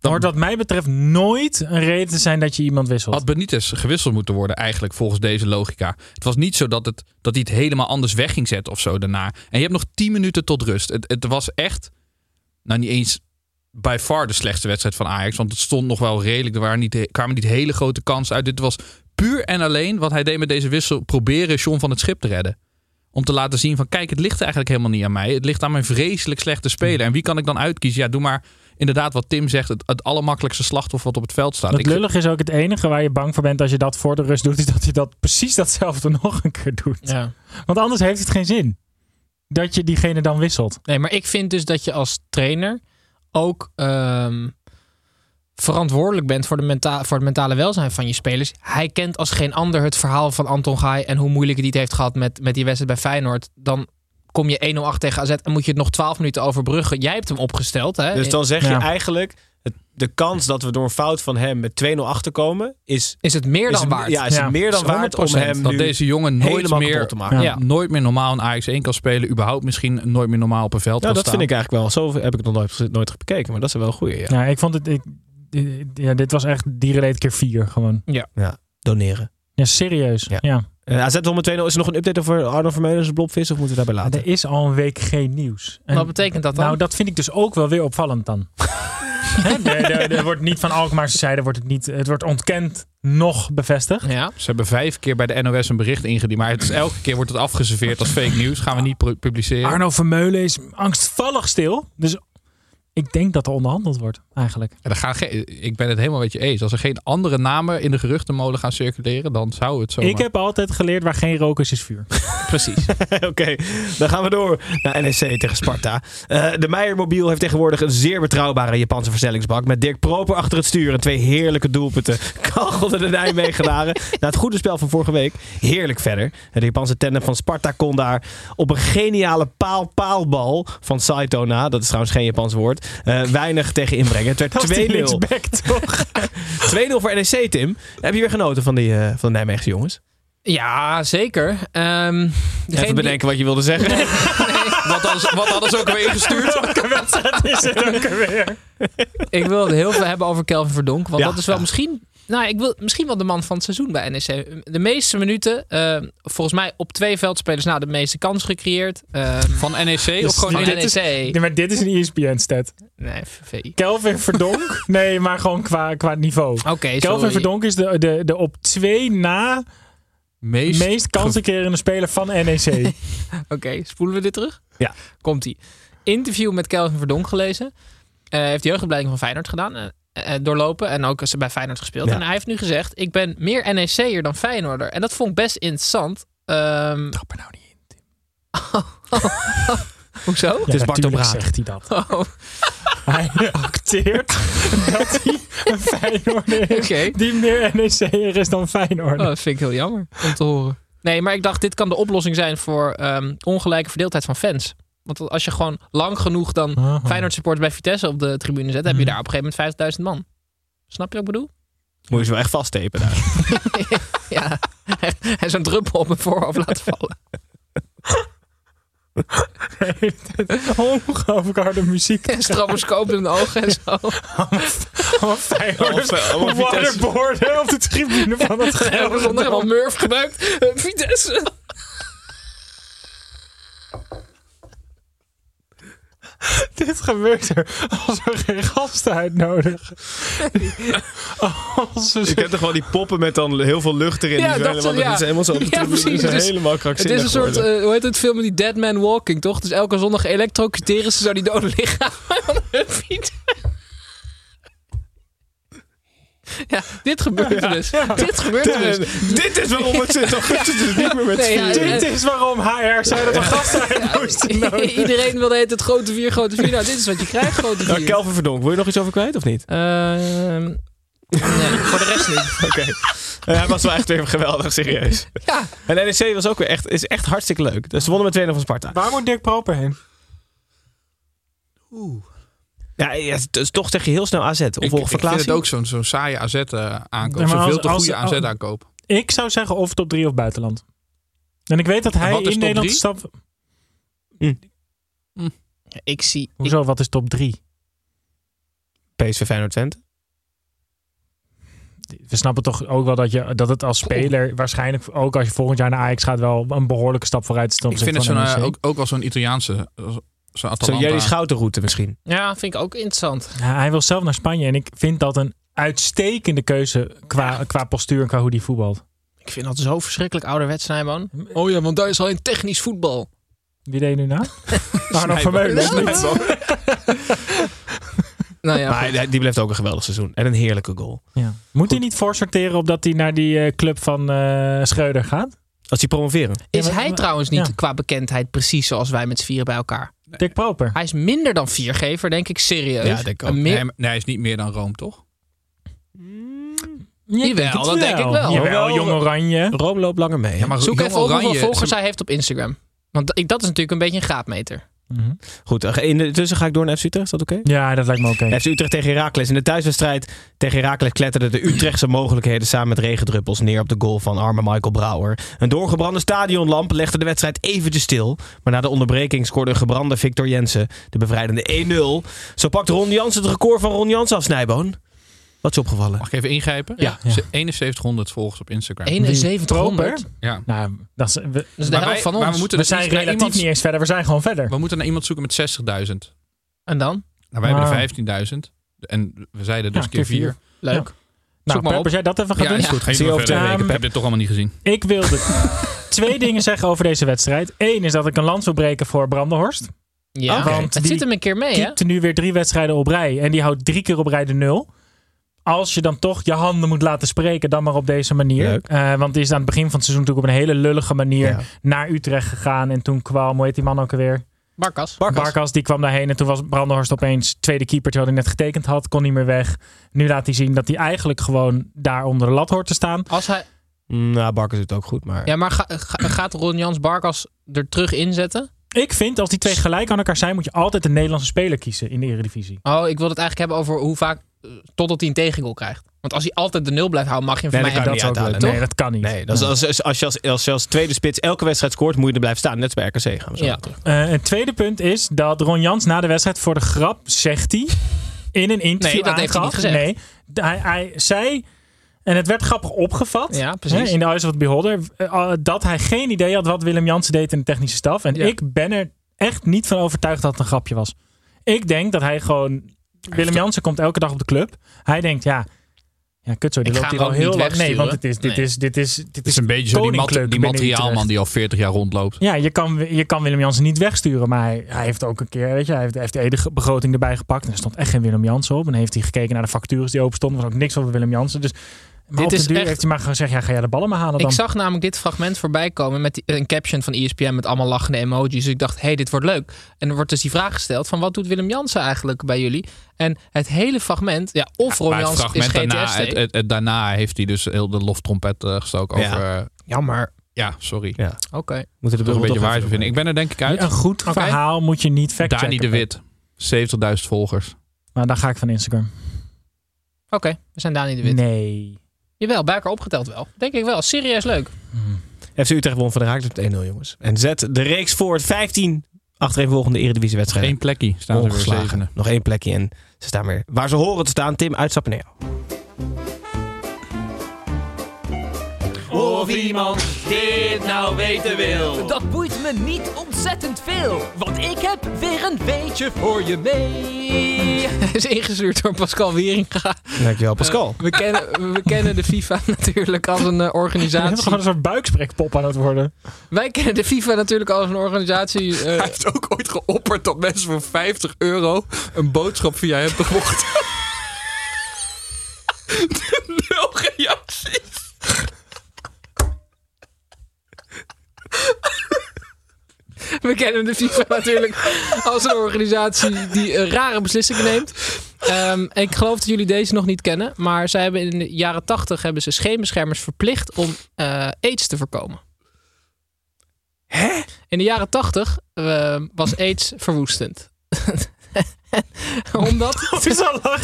Speaker 5: Dan-
Speaker 6: hoort wat mij betreft nooit een reden te zijn dat je iemand wisselt.
Speaker 5: Had Benitez gewisseld moeten worden, eigenlijk volgens deze logica. Het was niet zo dat, het, dat hij het helemaal anders weg ging zetten of zo daarna. En je hebt nog 10 minuten tot rust. Het, het was echt, nou niet eens by far de slechtste wedstrijd van Ajax. Want het stond nog wel redelijk. Er waren niet, kwamen niet hele grote kansen uit. Dit was puur en alleen wat hij deed met deze wissel. Proberen John van het schip te redden. Om te laten zien van kijk, het ligt eigenlijk helemaal niet aan mij. Het ligt aan mijn vreselijk slechte speler. En wie kan ik dan uitkiezen? Ja, doe maar inderdaad wat Tim zegt. Het, het allermakkelijkste slachtoffer wat op het veld staat.
Speaker 6: Het lullig is ook het enige waar je bang voor bent als je dat voor de rust doet, is dat hij dat precies datzelfde *laughs* nog een keer doet.
Speaker 7: Ja.
Speaker 6: Want anders heeft het geen zin. Dat je diegene dan wisselt.
Speaker 7: Nee, maar ik vind dus dat je als trainer ook ehm, verantwoordelijk bent voor, de menta voor het mentale welzijn van je spelers. Hij kent als geen ander het verhaal van Anton Gaai en hoe moeilijk hij het heeft gehad met, met die wedstrijd bij Feyenoord. Dan kom je 1-0 achter tegen AZ en moet je het nog 12 minuten overbruggen. Jij hebt hem opgesteld. Hè?
Speaker 2: Dus dan zeg je
Speaker 6: Ja.
Speaker 2: eigenlijk, de kans dat we door een fout van hem met 2-0 achterkomen, is,
Speaker 7: is het meer dan waard.
Speaker 2: Ja, is het
Speaker 6: Ja,
Speaker 2: meer dan waard om
Speaker 7: 100%
Speaker 2: hem
Speaker 5: Dat
Speaker 2: nu
Speaker 5: deze jongen nooit
Speaker 2: helemaal
Speaker 5: meer,
Speaker 2: te maken.
Speaker 6: Ja.
Speaker 7: Ja.
Speaker 5: nooit meer normaal in Ajax 1 kan spelen. Überhaupt misschien nooit meer normaal op een veld kan
Speaker 2: dat vind ik eigenlijk wel. Zo heb ik het nog nooit, nooit bekeken, maar dat is wel een goeie. Ja.
Speaker 6: Ja, ik vond het. Ik, ja, dit was echt dierenleed keer vier gewoon.
Speaker 2: Doneren.
Speaker 6: Ja, serieus.
Speaker 2: Ja.
Speaker 6: Ja.
Speaker 2: Eh, AZ won met 2-0. Is er nog een update over Arno Vermeulens, Blobvis, of moeten we daarbij laten?
Speaker 6: Er is al een week geen nieuws. En
Speaker 7: Wat betekent dat dan?
Speaker 6: Nou, dat vind ik dus ook wel weer opvallend dan. *laughs* Er, wordt niet van Alkmaarse zijde wordt het niet. Het wordt ontkend, nog bevestigd.
Speaker 7: ja.
Speaker 5: Ze hebben vijf keer bij de NOS een bericht ingediend. Maar het is, elke keer wordt het afgeserveerd als fake nieuws. Gaan we niet pu- publiceren.
Speaker 6: Arno Vermeulen is angstvallig stil. Dus ik denk dat er onderhandeld wordt, eigenlijk.
Speaker 5: En er gaan ik ben het helemaal met je eens. Als er geen andere namen in de geruchtenmolen gaan circuleren, dan zou het zo.
Speaker 6: Ik heb altijd geleerd waar geen rook is, is vuur. *laughs*
Speaker 7: Precies. *laughs*
Speaker 2: Oké, dan gaan we door naar NEC tegen Sparta. Eh, de Meijer Mobiel heeft tegenwoordig een zeer betrouwbare Japanse versnellingsbak. Met Dirk Proper achter het stuur en twee heerlijke doelpunten. *laughs* Kachelden de Nijmegenaren. Na het goede spel van vorige week. Heerlijk verder. De Japanse tandem van Sparta kon daar op een geniale paal-paalbal van Saito na. Dat is trouwens geen Japans woord. Eh, weinig tegen inbrengen. Het werd 2-0.
Speaker 6: linksback, *laughs* toch?
Speaker 2: 2-0 voor NEC, Tim. Heb je weer genoten van, die, eh, van de Nijmeegse jongens?
Speaker 7: Ja, zeker. Ehm degene
Speaker 2: Even
Speaker 7: die-
Speaker 2: bedenken wat je wilde zeggen.
Speaker 5: Wat hadden, ze, wat hadden ze ook weer ingestuurd?
Speaker 6: Welke wedstrijd is het ook *laughs* alweer?
Speaker 7: Ik wil het heel veel hebben over Kelvin Verdonk. Want
Speaker 2: Ja,
Speaker 7: dat is wel
Speaker 2: ja.
Speaker 7: misschien... Nou, ik wil misschien wel de man van het seizoen bij NEC. De meeste minuten, eh, volgens mij op twee veldspelers na de meeste kans gecreëerd. Eh,
Speaker 5: Van NEC of gewoon
Speaker 7: van NEC.
Speaker 6: is- Nee, maar dit is een E ESPN-stat.
Speaker 7: Nee, VVI.
Speaker 6: Kelvin Verdonk? *laughs* Nee, maar gewoon qua, qua niveau.
Speaker 7: Oké,
Speaker 6: Kelvin. Verdonk is de, de, de op twee na
Speaker 5: meest,
Speaker 6: meest kansenkeren speler van E NEC. *laughs*
Speaker 7: Oké, spoelen we dit terug?
Speaker 2: Ja.
Speaker 7: Komt-ie. Interview met Kelvin Verdonk gelezen. Eh heeft de jeugdopleiding van Feyenoord gedaan. Eh, eh, doorlopen en ook bij Feyenoord gespeeld.
Speaker 2: Ja.
Speaker 7: En hij heeft nu gezegd, ik ben meer NEC'er dan Feyenoorder. En dat vond ik best interessant. Ehm
Speaker 6: Trap er nou niet in. *laughs*
Speaker 7: hoezo?
Speaker 6: Ja,
Speaker 2: is Bart Braak.
Speaker 6: zegt hij dat.
Speaker 7: Oh, *laughs*
Speaker 6: Hij acteert dat hij een Feyenoorder is
Speaker 7: Oké.
Speaker 6: die meer NEC'er is dan Feyenoord.
Speaker 7: Oh, dat vind ik heel jammer om te horen. Nee, maar ik dacht, dit kan de oplossing zijn voor ehm, ongelijke verdeeldheid van fans. Want als je gewoon lang genoeg dan
Speaker 6: Aha.
Speaker 7: Feyenoord supporters bij Vitesse op de tribune zet, heb je daar op een gegeven moment 50.000 man. Snap je wat ik bedoel?
Speaker 2: Moet je ze wel echt vasttepen daar. *laughs*
Speaker 7: Ja. en zo'n druppel op mijn voorhoofd laten vallen. *laughs*
Speaker 6: Ongelooflijk harde muziek.
Speaker 7: En stroboscoop in de ogen en zo.
Speaker 6: Allemaal Feyenoorders
Speaker 2: Vitesse.
Speaker 6: waterboarden op de tribune van het
Speaker 7: zondag
Speaker 6: Gelderland.
Speaker 7: helemaal Murf gebruikt. Eh, Vitesse. *laughs*
Speaker 6: Dit gebeurt er als we geen gasten uitnodigen.
Speaker 2: Ik heb toch wel die poppen met dan heel veel lucht erin.
Speaker 7: Ja,
Speaker 2: die
Speaker 7: dat
Speaker 2: helemaal, *laughs*
Speaker 7: ja.
Speaker 2: dat is helemaal zo
Speaker 7: Ja, precies. Het is-
Speaker 2: helemaal
Speaker 7: Het
Speaker 2: krankzinnig
Speaker 7: is een soort, eh, hoe heet het film met die Dead Man Walking, toch? Dus elke zondag elektrocuteren ze zo die dode lichaam *laughs* hun fiets. *laughs* Ja, dit gebeurt er dus. Dit gebeurt er dus.
Speaker 2: Dit is waarom het zit. augustus dus niet meer met
Speaker 7: Nee, ja,
Speaker 2: vier.
Speaker 6: Dit is waarom HR zei dat we gasten uit *laughs* moesten nodigen. *laughs*
Speaker 7: Iedereen wilde het grote vier, grote vier. Nou, dit is wat je krijgt, grote
Speaker 2: Nou,
Speaker 7: vier.
Speaker 2: Kelvin Verdonk, wil je nog iets over kwijt of niet?
Speaker 7: Ehm, nee, voor de rest niet.
Speaker 2: Oké. Eh, hij was wel echt weer geweldig, serieus.
Speaker 7: Ja,
Speaker 2: En NEC was ook weer echt, is echt hartstikke leuk. Dus ze wonnen met 2 van Sparta.
Speaker 6: Waar moet Dirk Proper heen?
Speaker 2: Ja, ja, het is toch zeg je heel snel AZ. Of
Speaker 5: Ik, ik vind het ook zo'n zo'n saaie AZ eh, aankoop.
Speaker 6: Ja, maar
Speaker 5: Zo'n veel
Speaker 6: als-
Speaker 5: te
Speaker 6: als-
Speaker 5: goede AZ aankoop.
Speaker 6: Ik zou zeggen of top 3 of buitenland. En ik weet dat hij in Nederland
Speaker 5: drie?
Speaker 6: stap.
Speaker 7: ik zie...
Speaker 6: Hoezo, wat is top 3?
Speaker 2: PSV Feyenoord Twente.
Speaker 6: We snappen toch ook wel dat, je, dat het als speler waarschijnlijk ook als je volgend jaar naar Ajax gaat wel een behoorlijke stap vooruit is
Speaker 5: Ik vind het zo'n, eh, ook, ook wel zo'n Italiaanse. Atalanta.
Speaker 2: Jerry Schoutenroute misschien.
Speaker 7: Ja, vind ik ook interessant.
Speaker 6: Ja, hij wil zelf naar Spanje en ik vind dat een uitstekende keuze qua, qua postuur en qua hoe die voetbalt.
Speaker 7: Ik vind dat zo verschrikkelijk ouderwets, Snijboon. Oh ja, want daar is alleen technisch voetbal.
Speaker 6: Wie deed je nu na? *laughs* Arno. Vermeulen. niet. *laughs*
Speaker 7: Nou ja,
Speaker 2: maar hij- die blijft ook een geweldig seizoen. En een heerlijke goal.
Speaker 6: Ja. Moet hij niet voorsorteren op dat hij naar die eh, club van eh Schreuder gaat?
Speaker 2: Als die promoveren.
Speaker 7: Is
Speaker 6: maar-
Speaker 7: hij
Speaker 6: maar-
Speaker 7: trouwens niet
Speaker 6: ja.
Speaker 7: qua bekendheid precies zoals wij met z'n vieren bij elkaar?
Speaker 6: Dick Proper.
Speaker 7: Hij is minder dan viergever, denk ik, serieus.
Speaker 2: Ja, denk ik ook.
Speaker 7: Een meer-
Speaker 5: Nee, nee, hij is niet meer dan Rome, toch?
Speaker 6: Ja, ik
Speaker 7: Jawel, dat denk ik wel.
Speaker 6: Jawel,
Speaker 2: Wel,
Speaker 6: Jong Oranje.
Speaker 2: Rome loopt langer mee. hè?
Speaker 5: Ja, maar
Speaker 7: Zoek even op hoeveel
Speaker 5: Oranje-
Speaker 7: volgers hij heeft op Instagram. Want ik- dat is natuurlijk een beetje een graadmeter.
Speaker 6: Mhm.
Speaker 2: Goed, eh, in de, tussen ga ik door naar FC Utrecht. Is dat oké?
Speaker 6: Ja, dat lijkt me oké.
Speaker 2: FC Utrecht tegen Heracles. In de thuiswedstrijd tegen Heracles kletterden de Utrechtse mogelijkheden samen met regendruppels neer op de goal van arme Michael Brouwer. Een doorgebrande stadionlamp legde de wedstrijd eventjes stil. Maar na de onderbreking scoorde een gebrande Victor Jensen de bevrijdende 1-0. Zo pakt Ron Jansen het record van Ron Jansen af, Snijboon. Wat is opgevallen?
Speaker 5: Mag ik even ingrijpen?
Speaker 7: Ja.
Speaker 6: Ja.
Speaker 5: Ze- 7100 volgers op Instagram.
Speaker 7: 7100.
Speaker 5: Ja.
Speaker 6: Nou, dat is, we,
Speaker 7: Dat is de
Speaker 5: Maar
Speaker 7: helft
Speaker 5: wij-
Speaker 7: van ons.
Speaker 5: we moeten
Speaker 6: we
Speaker 5: dus
Speaker 6: zijn relatief
Speaker 5: iemand-
Speaker 6: niet eens verder. We zijn gewoon verder.
Speaker 5: We moeten naar iemand zoeken met 60.000.
Speaker 7: En dan?
Speaker 5: Nou, wij hebben
Speaker 6: Ah.
Speaker 5: er 15.000. En we zeiden dus
Speaker 6: Ja,
Speaker 5: keer
Speaker 6: keer vier.
Speaker 5: 4.
Speaker 7: Leuk.
Speaker 6: Ja. Nou,
Speaker 7: maar
Speaker 6: Pep,
Speaker 7: op.
Speaker 6: als jij dat even gaat
Speaker 5: Ja,
Speaker 6: doen.
Speaker 5: is goed. Maar
Speaker 2: over twee weken,
Speaker 5: Ik heb dit toch allemaal niet gezien.
Speaker 6: Ik wilde *laughs* twee dingen zeggen over deze wedstrijd. Eén is dat ik een land wil breken voor Brandenhorst.
Speaker 7: Ja, want het
Speaker 6: Die
Speaker 7: zit hem een keer mee, hè?
Speaker 6: keepte nu weer drie wedstrijden op rij. En die houdt drie keer op rij de nul. Als je dan toch je handen moet laten spreken, dan maar op deze manier. Eh, want die is aan het begin van het seizoen natuurlijk op een hele lullige manier
Speaker 2: Ja.
Speaker 6: naar Utrecht gegaan. En toen kwam, hoe heet die man ook alweer?
Speaker 7: Barkas.
Speaker 6: Barkas. die kwam daarheen. En toen was Brandenhorst opeens tweede keeper, terwijl hij net getekend had. Kon niet meer weg. Nu laat hij zien dat hij eigenlijk gewoon daar onder de lat hoort te staan.
Speaker 7: Als hij,
Speaker 2: Nou, Barkers doet het ook goed, maar...
Speaker 7: ja, maar ga- ga- gaat Ron Jans Barkas er terug inzetten?
Speaker 6: Ik vind, als die twee gelijk aan elkaar zijn, moet je altijd een Nederlandse speler kiezen in de Eredivisie.
Speaker 7: Oh, ik wil het eigenlijk hebben over hoe vaak... Totdat hij een tegengoal krijgt. Want als hij altijd de nul blijft houden, mag je hem
Speaker 2: Nee,
Speaker 7: van mij
Speaker 2: dat niet uithalen.
Speaker 6: Nee, dat kan niet.
Speaker 2: Nee, dat is als, als, als, je als, als je als tweede spits elke wedstrijd scoort, moet je er blijven staan. Net bij RKC gaan we zo
Speaker 7: Ja.
Speaker 6: Eh, het tweede punt is dat Ron Jans na de wedstrijd voor de grap zegt hij in een interview
Speaker 7: Nee, dat heeft hij niet gezegd.
Speaker 6: Nee, hij, hij zei, en het werd grappig opgevat
Speaker 7: Ja,
Speaker 6: hè, in de Eyes of the Beholder, eh, dat hij geen idee had wat Willem Jansen deed in de technische staf. En
Speaker 7: Ja.
Speaker 6: ik ben er echt niet van overtuigd dat het een grapje was. Ik denk dat hij gewoon... Willem Jansen komt elke dag op de club. Hij denkt, ja... Ja, kut zo, die
Speaker 7: Ik
Speaker 6: loopt hier al heel
Speaker 7: niet
Speaker 6: lang. Nee, want het is, dit,
Speaker 7: Nee.
Speaker 6: is, dit, is, dit
Speaker 5: Het is een beetje zo die, mat- die materiaalman die al 40 jaar rondloopt.
Speaker 6: Ja, je kan, je kan Willem Jansen niet wegsturen. Maar hij, hij heeft ook een keer, weet je, hij heeft, hij heeft de ene begroting erbij gepakt. En er stond echt geen Willem Jansen op. En dan heeft hij gekeken naar de factures die open stonden. Er was ook niks over Willem Jansen. Dus maar
Speaker 7: Dit
Speaker 6: op de
Speaker 7: is
Speaker 6: duur
Speaker 7: echt-
Speaker 6: heeft hij maar gezegd, ja, ga jij de ballen maar halen dan.
Speaker 7: Ik zag namelijk dit fragment voorbij komen met die- een caption van ESPN met allemaal lachende emojis. Dus ik dacht, hé, hey, dit wordt leuk. En er wordt dus die vraag gesteld van wat doet Willem Jansen eigenlijk bij jullie? En het hele fragment, ja, of Ron
Speaker 5: het
Speaker 7: Jansen is
Speaker 5: daarna, het, het, het- daarna heeft hij dus heel de loftrompet eh, gestoken
Speaker 2: Ja.
Speaker 5: over... eh,
Speaker 7: Ja, maar
Speaker 5: ja, sorry.
Speaker 2: Ja.
Speaker 7: oké.
Speaker 2: Moeten de
Speaker 5: Toch een beetje waar vinden. Ik ben er denk ik uit.
Speaker 6: een goed verhaal moet je niet factchecken.
Speaker 5: Dani de Wit. 70.000 volgers.
Speaker 6: Maar dan ga ik van Instagram.
Speaker 7: Oké, we zijn Dani de Wit.
Speaker 6: Nee.
Speaker 7: Jawel, bij elkaar opgeteld wel. Denk ik wel. Serieus leuk.
Speaker 2: FC Utrecht won van de Raakles met 1-0, jongens. En zet de reeks voor 15 achtereenvolgende Eredivisie-wedstrijden.
Speaker 5: Eén plekje staan ze weer.
Speaker 2: Nog één plekje en ze staan weer waar ze horen te staan. Tim, uitstappen naar jou.
Speaker 1: Of iemand dit nou weten wil.
Speaker 9: Dat boeit me niet ontzettend veel, want ik heb weer een weetje voor je mee. *laughs*
Speaker 7: is ingestuurd door Pascal Wieringa.
Speaker 2: Dankjewel, Pascal.
Speaker 7: We kennen, we kennen de FIFA *laughs* natuurlijk als een eh,
Speaker 6: Je bent
Speaker 7: organisatie.
Speaker 6: gewoon een soort buiksprekpop aan het worden.
Speaker 7: Wij kennen de FIFA natuurlijk als een organisatie. eh, *laughs*
Speaker 5: Hij heeft ook ooit geopperd dat mensen voor 50 euro een boodschap via hem mochten. Nul reacties. *laughs*
Speaker 7: We kennen de FIFA *laughs* natuurlijk als een organisatie die eh, rare beslissingen neemt. Ehm, ik geloof dat jullie deze nog niet kennen, maar zij hebben in de jaren 80 hebben ze scheenbeschermers verplicht om eh, aids te voorkomen. Hè? In de jaren 80 eh, was aids verwoestend. *laughs* Omdat,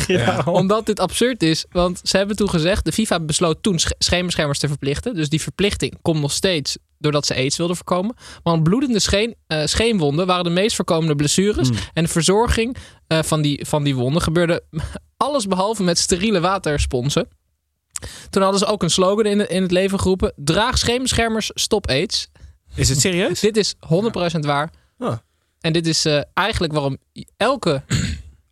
Speaker 6: nou?
Speaker 7: omdat dit absurd is. Want ze hebben toen gezegd, de FIFA besloot toen sch- scheenbeschermers te verplichten. Dus die verplichting komt nog steeds doordat ze aids wilden voorkomen. Want bloedende scheen, eh, scheenwonden waren de meest voorkomende blessures. En de verzorging eh, van, die, van die wonden gebeurde *laughs* alles behalve met steriele watersponsen. Toen hadden ze ook een slogan in, in het leven geroepen. Draag scheenbeschermers, stop aids.
Speaker 2: Is het serieus? *laughs*
Speaker 7: Dit is 100% waar.
Speaker 2: Ah.
Speaker 7: En dit is eh, eigenlijk waarom elke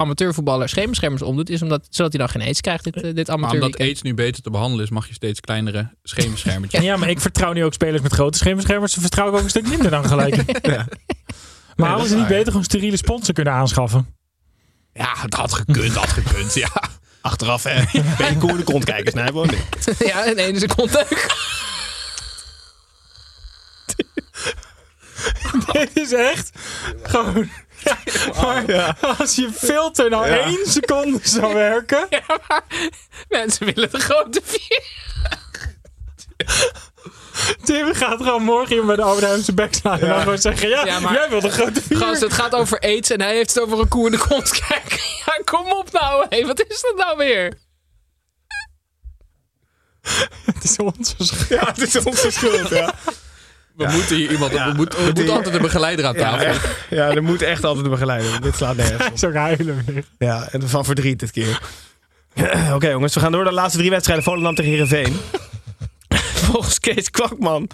Speaker 7: amateurvoetballer scheenbeschermers omdoet. Is omdat, zodat hij dan geen aids krijgt, dit, eh, dit
Speaker 5: Maar omdat aids nu beter te behandelen is, mag je steeds kleinere scheenbeschermertjes. *laughs*
Speaker 6: Ja, maar ik vertrouw nu ook spelers met grote scheenbeschermers. Ze vertrouw ik ook een stuk minder dan gelijk. *laughs*
Speaker 2: Ja.
Speaker 6: Maar hadden ze niet beter gewoon steriele sponsor kunnen aanschaffen?
Speaker 5: Ja, dat had gekund, had gekund, ja.
Speaker 2: Achteraf, hè. *laughs* Beetje koe in de kont kijken, Snijboon.
Speaker 7: ja, in één seconde.
Speaker 6: Dit is echt gewoon... Ja, maar als je filter nou
Speaker 2: Ja.
Speaker 6: één seconde zou werken...
Speaker 7: Ja, maar mensen willen de grote vier.
Speaker 6: Tim gaat gewoon morgen hier bij de Albert Heijn zijn bek slaan. En dan gewoon zeggen, ja,
Speaker 7: Ja, maar-
Speaker 6: jij wil de grote vier.
Speaker 7: Gast, het gaat over aids en hij heeft het over een koe in de kont *laughs* kijken. Ja, kom op nou. Hé, wat is dat nou weer? *laughs*
Speaker 6: Het is onze schuld.
Speaker 2: Ja, het is onze schuld, ja.
Speaker 5: We moeten hier iemand...
Speaker 2: Ja,
Speaker 5: we moeten, er
Speaker 2: we
Speaker 5: moet
Speaker 2: moeten-
Speaker 5: altijd een begeleider aan tafel.
Speaker 2: ja, er moet echt altijd een begeleider. Dit slaat nergens op. *laughs*
Speaker 6: ook huilen weer.
Speaker 2: Ja, en van verdriet dit keer. *clears throat* Oké jongens, we gaan door de laatste drie wedstrijden. Volendam tegen Heerenveen. *laughs* Volgens Kees Kwakman...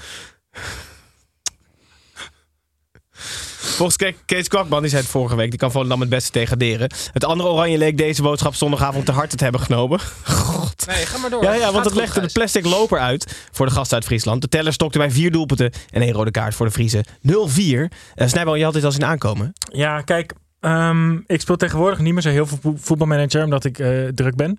Speaker 2: Volgens Ke- Kees Kwakman, die zei het vorige week, die kan Volendam het beste degraderen. Het andere Oranje leek deze boodschap zondagavond te hard te hebben genomen. *laughs* God.
Speaker 7: Nee, ga maar door.
Speaker 2: Ja, ja, want
Speaker 7: Gaat
Speaker 2: het legde de plastic loper uit voor de gast uit Friesland. De teller stokte bij vier doelpunten en één rode kaart voor de Friese. 0-4. Uh, Snijbal, je had dit al zien aankomen.
Speaker 6: Ja, kijk, ehm, ik speel tegenwoordig niet meer zo heel veel vo- voetbalmanager, omdat ik eh, druk ben.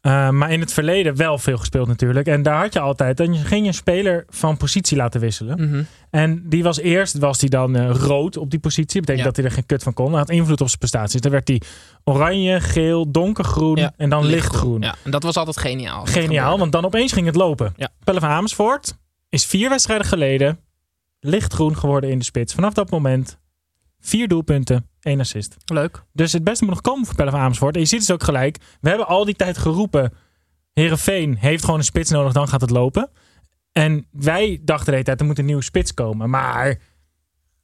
Speaker 6: Eh, maar in het verleden wel veel gespeeld natuurlijk. En daar had je altijd, dan ging je een speler van positie laten wisselen.
Speaker 7: Mhm.
Speaker 6: En die was eerst, was die dan eh, rood op die positie. Dat betekent
Speaker 7: Ja.
Speaker 6: dat hij er geen kut van kon. Dat had invloed op zijn prestaties. Dan werd hij oranje, geel, donkergroen
Speaker 7: Ja,
Speaker 6: en dan lichtgroen.
Speaker 7: Ja, en dat was altijd geniaal.
Speaker 6: Geniaal, want dan opeens ging het lopen.
Speaker 7: Ja.
Speaker 6: Pelle van Amersfoort is vier wedstrijden geleden lichtgroen geworden in de spits. Vanaf dat moment vier doelpunten, één assist.
Speaker 7: Leuk.
Speaker 6: Dus het beste moet nog komen voor Pelle van Amersfoort. En je ziet dus ook gelijk, we hebben al die tijd geroepen... Herenveen heeft gewoon een spits nodig, dan gaat het lopen. En wij dachten de hele tijd, er moet een nieuwe spits komen. Maar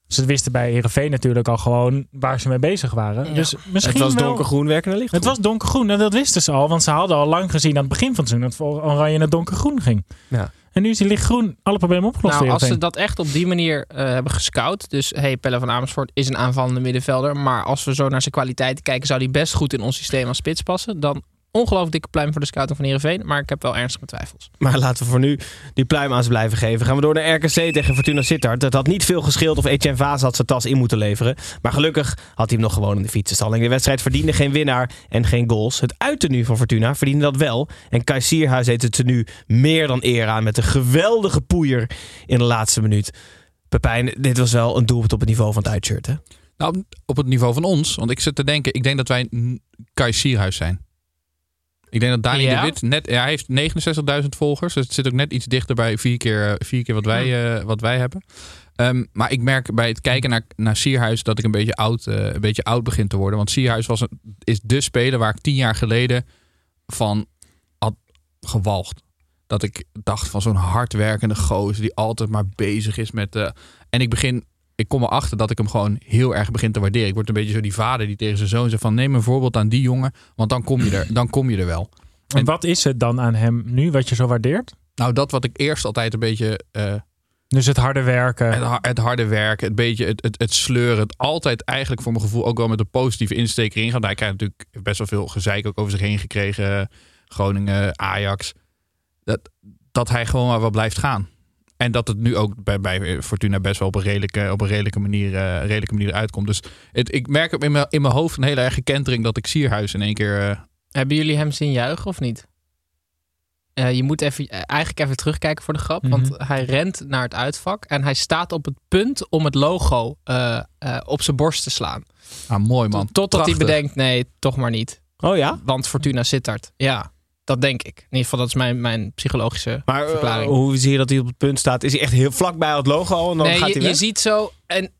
Speaker 6: ze wisten bij Herenveen natuurlijk al gewoon waar ze mee bezig waren.
Speaker 7: Ja.
Speaker 6: Dus misschien
Speaker 2: het was
Speaker 6: wel-
Speaker 2: donkergroen werken naar licht.
Speaker 6: het was donkergroen en dat wisten ze al. Want ze hadden al lang gezien aan het begin van het seizoen... dat het voor oranje naar donkergroen ging.
Speaker 2: Ja.
Speaker 6: En nu is die lichtgroen alle problemen opgelost.
Speaker 7: Nou, als ze dat echt op die manier eh, hebben gescout. Dus hey, Pelle van Amersfoort is een aanvallende middenvelder. Maar als we zo naar zijn kwaliteiten kijken, zou hij best goed in ons systeem als spits passen. Dan ongelooflijk dikke pluim voor de scouting van Heerenveen. Maar ik heb wel ernstige twijfels.
Speaker 2: Maar laten we voor nu die pluim aan ze blijven geven. Gaan we door naar RKC tegen Fortuna Sittard. Het had niet veel gescheeld of Etienne Vaas had zijn tas in moeten leveren. Maar gelukkig had hij hem nog gewoon in de fietsenstalling. De wedstrijd verdiende geen winnaar en geen goals. Het uiternu van Fortuna verdiende dat wel. En Kai Sierhuis heeft het er nu meer dan eer aan met een geweldige poeier in de laatste minuut. Pepijn, dit was wel een doelpunt op het niveau van het uitshirt, hè?
Speaker 5: Nou, op het niveau van ons. Want ik zit te denken, ik denk dat wij Kai Sierhuis zijn. Ik denk dat Dani
Speaker 7: Ja?
Speaker 5: de Wit net, ja, hij heeft 69.000 volgers. Dus het zit ook net iets dichter bij vier keer, eh, vier keer wat, wij, eh, wat wij hebben. Ehm, maar ik merk bij het kijken naar, naar Sierhuis dat ik een beetje, oud, eh, een beetje oud begin te worden. Want Sierhuis was een, is de speler waar ik tien jaar geleden van had gewalgd. Dat ik dacht van zo'n hardwerkende gozer die altijd maar bezig is met... eh en ik begin ik kom erachter dat ik hem gewoon heel erg begin te waarderen. Ik word een beetje zo die vader die tegen zijn zoon zegt van neem een voorbeeld aan die jongen, want dan kom je er, dan kom je er wel.
Speaker 6: En wat is het dan aan hem nu wat je zo waardeert?
Speaker 5: Nou, dat wat ik eerst altijd een beetje eh,
Speaker 6: Dus het harde werken.
Speaker 5: het, het harde werken, het beetje het, het, het sleuren, het altijd eigenlijk voor mijn gevoel ook wel met een positieve insteek erin gaan. Hij krijgt natuurlijk best wel veel gezeik ook over zich heen gekregen. Groningen, Ajax. Dat, dat hij gewoon maar wel blijft gaan. En dat het nu ook bij, bij Fortuna best wel op een redelijke, op een redelijke, manier, eh, redelijke manier uitkomt. Dus het, ik merk in mijn, in mijn hoofd een hele erge kentering dat ik Sierhuis in één keer... eh,
Speaker 7: Hebben jullie hem zien juichen of niet? Eh, je moet even, eigenlijk even terugkijken voor de grap.
Speaker 6: Mhm.
Speaker 7: Want hij rent naar het uitvak. En hij staat op het punt om het logo eh, eh, op zijn borst te slaan.
Speaker 5: ah, mooi man.
Speaker 7: Totdat hij bedenkt, nee, toch maar niet.
Speaker 2: Oh ja?
Speaker 7: Want Fortuna Sittard. Ja, dat denk ik. In ieder geval, dat is mijn, mijn psychologische
Speaker 2: Maar eh,
Speaker 7: verklaring.
Speaker 2: hoe zie je dat hij op het punt staat? Is hij echt heel vlakbij het logo al en dan
Speaker 7: nee,
Speaker 2: gaat
Speaker 7: je,
Speaker 2: hij
Speaker 7: je
Speaker 2: weg?
Speaker 7: ziet zo... En,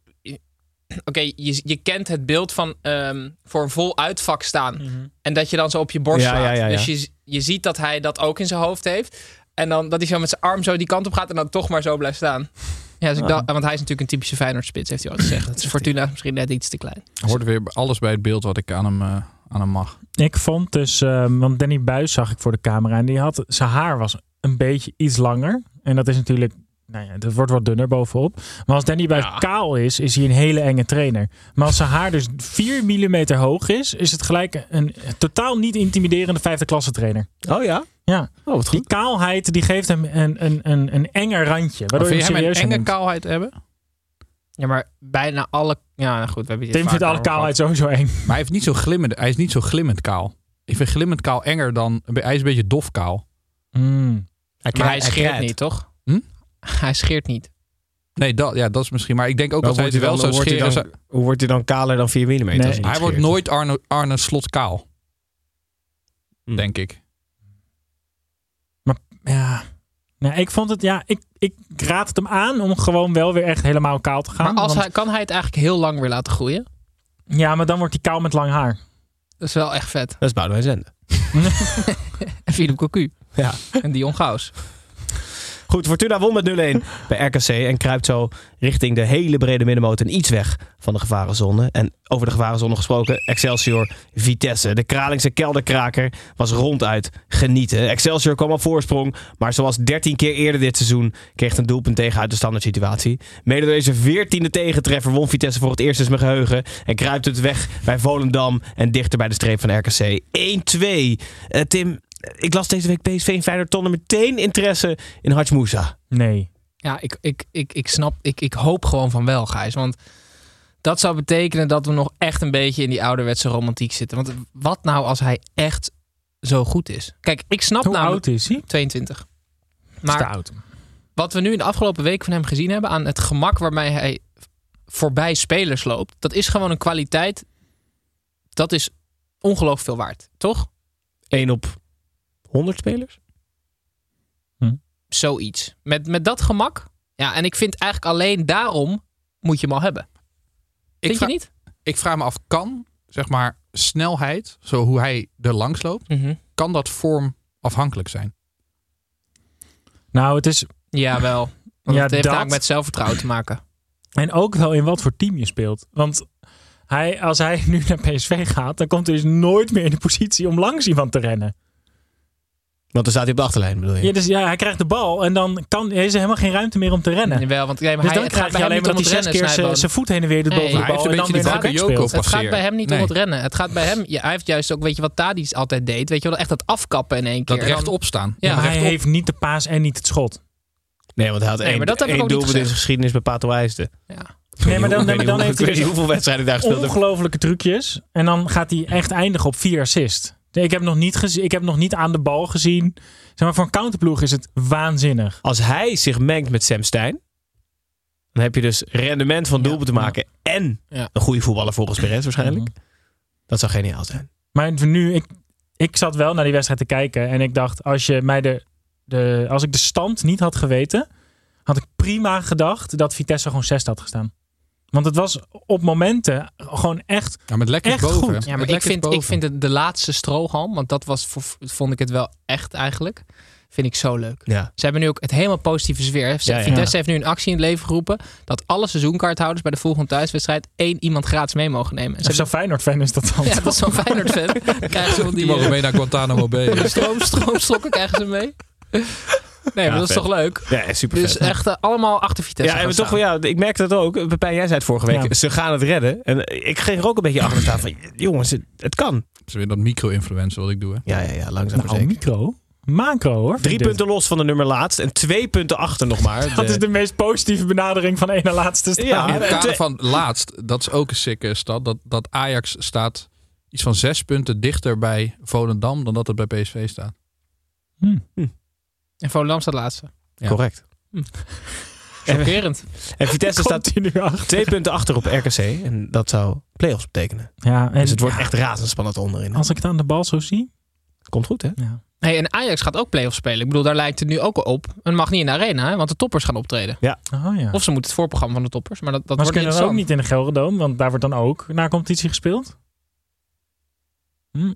Speaker 7: Oké, je, je kent het beeld van ehm, voor een vol uitvak staan. En dat je dan zo op je borst
Speaker 2: Ja,
Speaker 7: slaat.
Speaker 2: ja, ja, ja.
Speaker 7: Dus je, je ziet dat hij dat ook in zijn hoofd heeft. En dan dat hij zo met zijn arm zo die kant op gaat en dan toch maar zo blijft staan. Ja, dus ik dacht, want hij is natuurlijk een typische Feyenoord-spits, heeft hij al gezegd. *laughs* Het is Fortuna misschien net iets te klein.
Speaker 5: Hoort weer alles bij het beeld wat ik aan hem, eh, aan hem mag.
Speaker 6: Ik vond dus, ehm, want Danny Buis zag ik voor de camera en die had, zijn haar was een beetje iets langer. En dat is natuurlijk, nou ja, het wordt wat dunner bovenop. Maar als Danny Buis kaal is, is hij een hele enge trainer. Maar als zijn haar dus 4 mm hoog is, is het gelijk een totaal niet intimiderende vijfde klasse trainer.
Speaker 2: Oh ja?
Speaker 6: Ja,
Speaker 2: Oh, wat
Speaker 6: die
Speaker 2: goed.
Speaker 6: kaalheid die geeft hem een, een, een, een enger randje. Waardoor je
Speaker 5: vind
Speaker 6: hem
Speaker 5: je hem een enge kaalheid hebben?
Speaker 7: Ja, maar bijna alle... Ja, nou goed, we hebben dit
Speaker 6: Tim vindt alle kaalheid sowieso eng.
Speaker 5: Maar hij, heeft niet zo glimmend, hij is niet zo glimmend kaal. Ik vind glimmend kaal enger dan... Hij is een beetje dof kaal.
Speaker 6: Mm.
Speaker 7: gehad. Maar hij
Speaker 2: hij
Speaker 7: scheert niet, toch?
Speaker 5: Hm? *laughs*
Speaker 7: Hij scheert niet.
Speaker 5: Nee, dat, ja, dat is misschien. Maar ik denk ook
Speaker 2: Maar
Speaker 5: dat
Speaker 2: wordt
Speaker 5: het
Speaker 2: hij
Speaker 5: wel
Speaker 2: dan-
Speaker 5: zo
Speaker 2: wordt hij
Speaker 5: scheren.
Speaker 2: dan-
Speaker 5: zou-
Speaker 2: Hoe wordt hij dan kaler dan 4 mm?
Speaker 6: Nee,
Speaker 5: Hij wordt nooit Arne, Arne Slot kaal.
Speaker 2: Hm.
Speaker 5: Denk ik.
Speaker 6: Ja. Nee, ik vond het, ja, ik, ik raad het hem aan om gewoon wel weer echt helemaal kaal te gaan.
Speaker 7: Maar als
Speaker 6: want-
Speaker 7: hij, kan hij het eigenlijk heel lang weer laten groeien?
Speaker 6: Ja, maar dan wordt hij kaal met lang haar.
Speaker 7: Dat is wel echt vet.
Speaker 2: Dat is Boudewijn Zende. *laughs*
Speaker 7: En Philip Cocu.
Speaker 2: Ja.
Speaker 7: En Dion Gaus.
Speaker 2: Goed, Fortuna won met 0-1 bij RKC en kruipt zo richting de hele brede middenmoot en iets weg van de gevarenzone. En over de gevarenzone gesproken, Excelsior Vitesse. De Kralingse kelderkraker was ronduit genieten. Excelsior kwam op voorsprong, maar zoals 13 keer eerder dit seizoen kreeg een doelpunt tegen uit de standaard situatie. Mede door deze 14e tegentreffer won Vitesse voor het eerst in mijn geheugen en kruipt het weg bij Volendam en dichter bij de streep van RKC. 1-2. Eh, Tim, ik las deze week PSV en Feyenoord tonnen meteen interesse in Haj Moussa.
Speaker 6: Nee.
Speaker 7: Ja, ik, ik, ik, ik snap, ik, ik hoop gewoon van wel, Gijs. Want dat zou betekenen dat we nog echt een beetje in die ouderwetse romantiek zitten. Want wat nou als hij echt zo goed is? Kijk, ik snap
Speaker 6: Hoe
Speaker 7: namelijk...
Speaker 6: oud is hij?
Speaker 7: 22.
Speaker 6: Maar,
Speaker 7: Maar
Speaker 6: oud.
Speaker 7: wat we nu in de afgelopen week van hem gezien hebben... aan het gemak waarmee hij voorbij spelers loopt... dat is gewoon een kwaliteit... dat is ongelooflijk veel waard, toch?
Speaker 2: 1 op 100 spelers?
Speaker 7: Zoiets. Met, met dat gemak. Ja, en ik vind eigenlijk alleen daarom moet je hem al hebben.
Speaker 5: Ik
Speaker 7: Vind je niet?
Speaker 5: Ik vraag me af, kan zeg maar snelheid, zo hoe hij er langs loopt,
Speaker 7: Mhm.
Speaker 5: kan dat vormafhankelijk zijn?
Speaker 6: Nou, het is...
Speaker 7: Ja, wel. Want
Speaker 6: Ja,
Speaker 7: het heeft
Speaker 6: dat-
Speaker 7: met zelfvertrouwen te maken.
Speaker 6: En ook wel in wat voor team je speelt. Want hij, als hij *laughs* nu naar PSV gaat, dan komt hij dus nooit meer in de positie om langs iemand te rennen.
Speaker 2: Want dan staat hij op de achterlijn, bedoel je?
Speaker 6: Ja, dus ja, hij krijgt de bal en dan kan, is er helemaal geen ruimte meer om te rennen.
Speaker 7: Jawel, want, ja, maar
Speaker 6: dus
Speaker 7: hij,
Speaker 6: dan krijg je alleen maar dat hij
Speaker 7: het
Speaker 6: zes keer zijn- voet heen en weer doet
Speaker 7: Nee,
Speaker 6: boven de
Speaker 5: hij
Speaker 6: bal.
Speaker 5: heeft
Speaker 6: En
Speaker 5: een
Speaker 6: dan
Speaker 5: beetje
Speaker 6: weer
Speaker 5: die
Speaker 6: naar.
Speaker 7: Het gaat bij hem niet
Speaker 5: Nee.
Speaker 7: om het rennen. Het gaat bij hem, ja, hij heeft juist ook, weet je wat Tadic altijd deed? Weet je wel, echt dat afkappen in één keer.
Speaker 5: Dat
Speaker 7: En dan-
Speaker 5: rechtop staan.
Speaker 7: Ja,
Speaker 6: maar hij heeft niet de paas en niet het schot.
Speaker 2: Nee, want hij had
Speaker 7: Nee,
Speaker 2: één,
Speaker 7: maar dat ik
Speaker 2: één doelpunt in zijn geschiedenis bij Pato.
Speaker 7: Ja.
Speaker 6: Nee, maar dan, nee, maar dan heeft hij
Speaker 2: Ik weet niet
Speaker 6: dus
Speaker 2: hoeveel wedstrijden daar gespeeld
Speaker 6: ongelofelijke trucjes. En dan gaat hij echt eindigen op vier Ik heb nog niet, gezien, ik heb nog niet aan de bal gezien. Zeg maar, voor een counterploeg is het waanzinnig.
Speaker 2: Als hij zich mengt met Sam Stein, dan heb je dus rendement van doelpunten
Speaker 6: Ja.
Speaker 2: maken en
Speaker 7: Ja.
Speaker 2: een goede voetballer volgens Perez waarschijnlijk. Dat zou geniaal zijn.
Speaker 6: Maar voor nu, ik, ik zat wel naar die wedstrijd te kijken. En ik dacht, als, je mij de, de, als ik de stand niet had geweten, had ik prima gedacht dat Vitesse gewoon zesde had gestaan. Want het was op momenten gewoon echt.
Speaker 5: Ja, met lekker
Speaker 6: Echt
Speaker 5: boven.
Speaker 6: goed.
Speaker 7: Ja, maar ik vind, ik vind het de laatste strohalm, want dat was, vond ik het wel echt eigenlijk. Vind ik zo leuk.
Speaker 2: Ja.
Speaker 7: Ze hebben nu ook het helemaal positieve sfeer.
Speaker 2: Ja, ja.
Speaker 7: Vitesse heeft nu een actie in het leven geroepen dat alle seizoenkaarthouders bij de volgende thuiswedstrijd één iemand gratis mee mogen nemen. En ze
Speaker 6: Zo'n Feyenoord-fan is dat dan.
Speaker 7: Ja, dat is zo'n Feyenoord fan. Dan *laughs* krijgen ze wel
Speaker 5: Die
Speaker 7: die,
Speaker 5: mogen
Speaker 7: eh,
Speaker 5: mee naar Guantanamo Bay. *laughs*
Speaker 7: stroom, stroomstokken krijgen ze mee. Nee, maar dat is
Speaker 2: vet.
Speaker 7: toch leuk?
Speaker 2: Ja, super
Speaker 7: Dus echt eh, allemaal achter Vitesse
Speaker 2: Ja, en toch, wel, ja, ik merkte dat ook. Pepijn, jij zei het vorige week.
Speaker 6: Ja.
Speaker 2: Ze gaan het redden. En ik ging er ook een beetje achter staan van... Jongens, het, het kan.
Speaker 5: Is weer dat micro-influencer wat ik doe. Hè.
Speaker 2: Ja, ja, ja. Langzaam maar
Speaker 6: Nou,
Speaker 2: zeker.
Speaker 6: micro. Macro hoor.
Speaker 2: Drie punten los van de nummer laatst. En twee punten achter nog maar. *laughs*
Speaker 6: Dat
Speaker 2: De-
Speaker 6: is de meest positieve benadering van één na laatste staan.
Speaker 2: Ja,
Speaker 5: In het kader
Speaker 2: twee-
Speaker 5: van laatst, dat is ook een sikke stad. Dat, dat Ajax staat iets van zes punten dichter bij Volendam dan dat het bij PSV staat.
Speaker 7: En Volendam staat laatste.
Speaker 5: Ja.
Speaker 2: Correct. *laughs*
Speaker 7: Chockerend.
Speaker 2: En Vitesse staat twee punten achter op RKC. En dat zou play-offs betekenen.
Speaker 6: Ja, en
Speaker 2: Dus het wordt
Speaker 6: ja,
Speaker 2: echt razendspannend onderin.
Speaker 6: Als ik het aan de bal zo zie.
Speaker 2: Komt goed, hè?
Speaker 6: Ja.
Speaker 7: Hey, en Ajax gaat ook play-off spelen. Ik bedoel, daar lijkt het nu ook op. En het mag niet in de arena, hè, want de toppers gaan optreden.
Speaker 6: Oh, ja.
Speaker 7: Of ze moeten het voorprogramma van de toppers. Maar dat, dat
Speaker 6: maar ze kunnen dan ook niet in de Gelredome, want daar wordt dan ook na competitie gespeeld. Hm.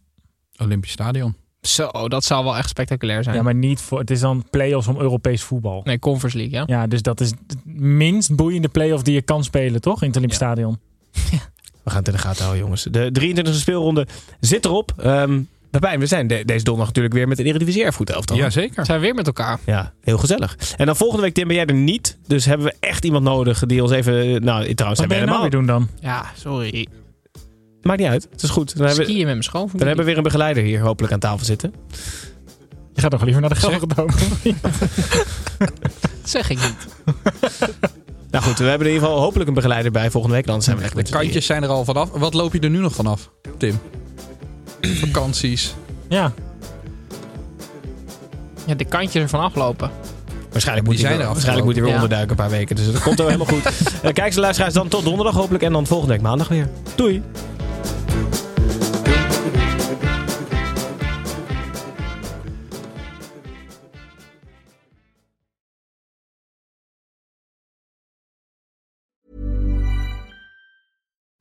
Speaker 5: Olympisch Stadion.
Speaker 7: Zo, dat zou wel echt spectaculair zijn.
Speaker 6: Ja, maar niet voor. Het is dan play-offs om Europees voetbal.
Speaker 7: Nee, Conference League, ja.
Speaker 6: Ja, dus dat is de minst boeiende play-off die je kan spelen, toch? In het Olympisch
Speaker 7: Ja.
Speaker 6: Stadion. *laughs*
Speaker 2: We gaan het in de gaten houden, jongens. De 23e speelronde zit erop. Ehm Pepijn, we zijn de- deze donderdag natuurlijk weer met een Eredivisie Erfgoed elftal.
Speaker 5: Jazeker.
Speaker 7: Zijn we weer met elkaar.
Speaker 2: Ja, heel gezellig. En dan volgende week, Tim, ben jij er niet. Dus hebben we echt iemand nodig die ons even... Nou, trouwens,
Speaker 6: Wat
Speaker 2: zijn we
Speaker 6: ben je nou
Speaker 2: helemaal...
Speaker 6: weer doen dan?
Speaker 7: Ja, sorry.
Speaker 2: Maakt niet uit. Het is goed. Dan hebben,
Speaker 7: Skiën met mijn schoonfamilie.
Speaker 2: dan hebben we weer een begeleider hier hopelijk aan tafel zitten.
Speaker 6: Je gaat toch liever naar de?
Speaker 7: Dat *laughs* zeg ik niet. *laughs*
Speaker 2: Nou goed, we hebben in ieder geval hopelijk een begeleider bij volgende week. Dan zijn we echt
Speaker 5: De kantjes zijn er al vanaf. Wat loop je er nu nog vanaf, Tim? Vakanties.
Speaker 6: ja.
Speaker 7: Ja, de kantjes ervan aflopen.
Speaker 2: Waarschijnlijk moet,
Speaker 5: Die
Speaker 2: hij,
Speaker 5: zijn
Speaker 2: weer-
Speaker 5: er
Speaker 2: waarschijnlijk moet hij weer
Speaker 7: Ja.
Speaker 2: onderduiken een paar weken. Dus dat komt wel *laughs* helemaal goed. Eh, kijk, ze luisteraars dan tot donderdag hopelijk. En dan volgende week maandag weer. Doei.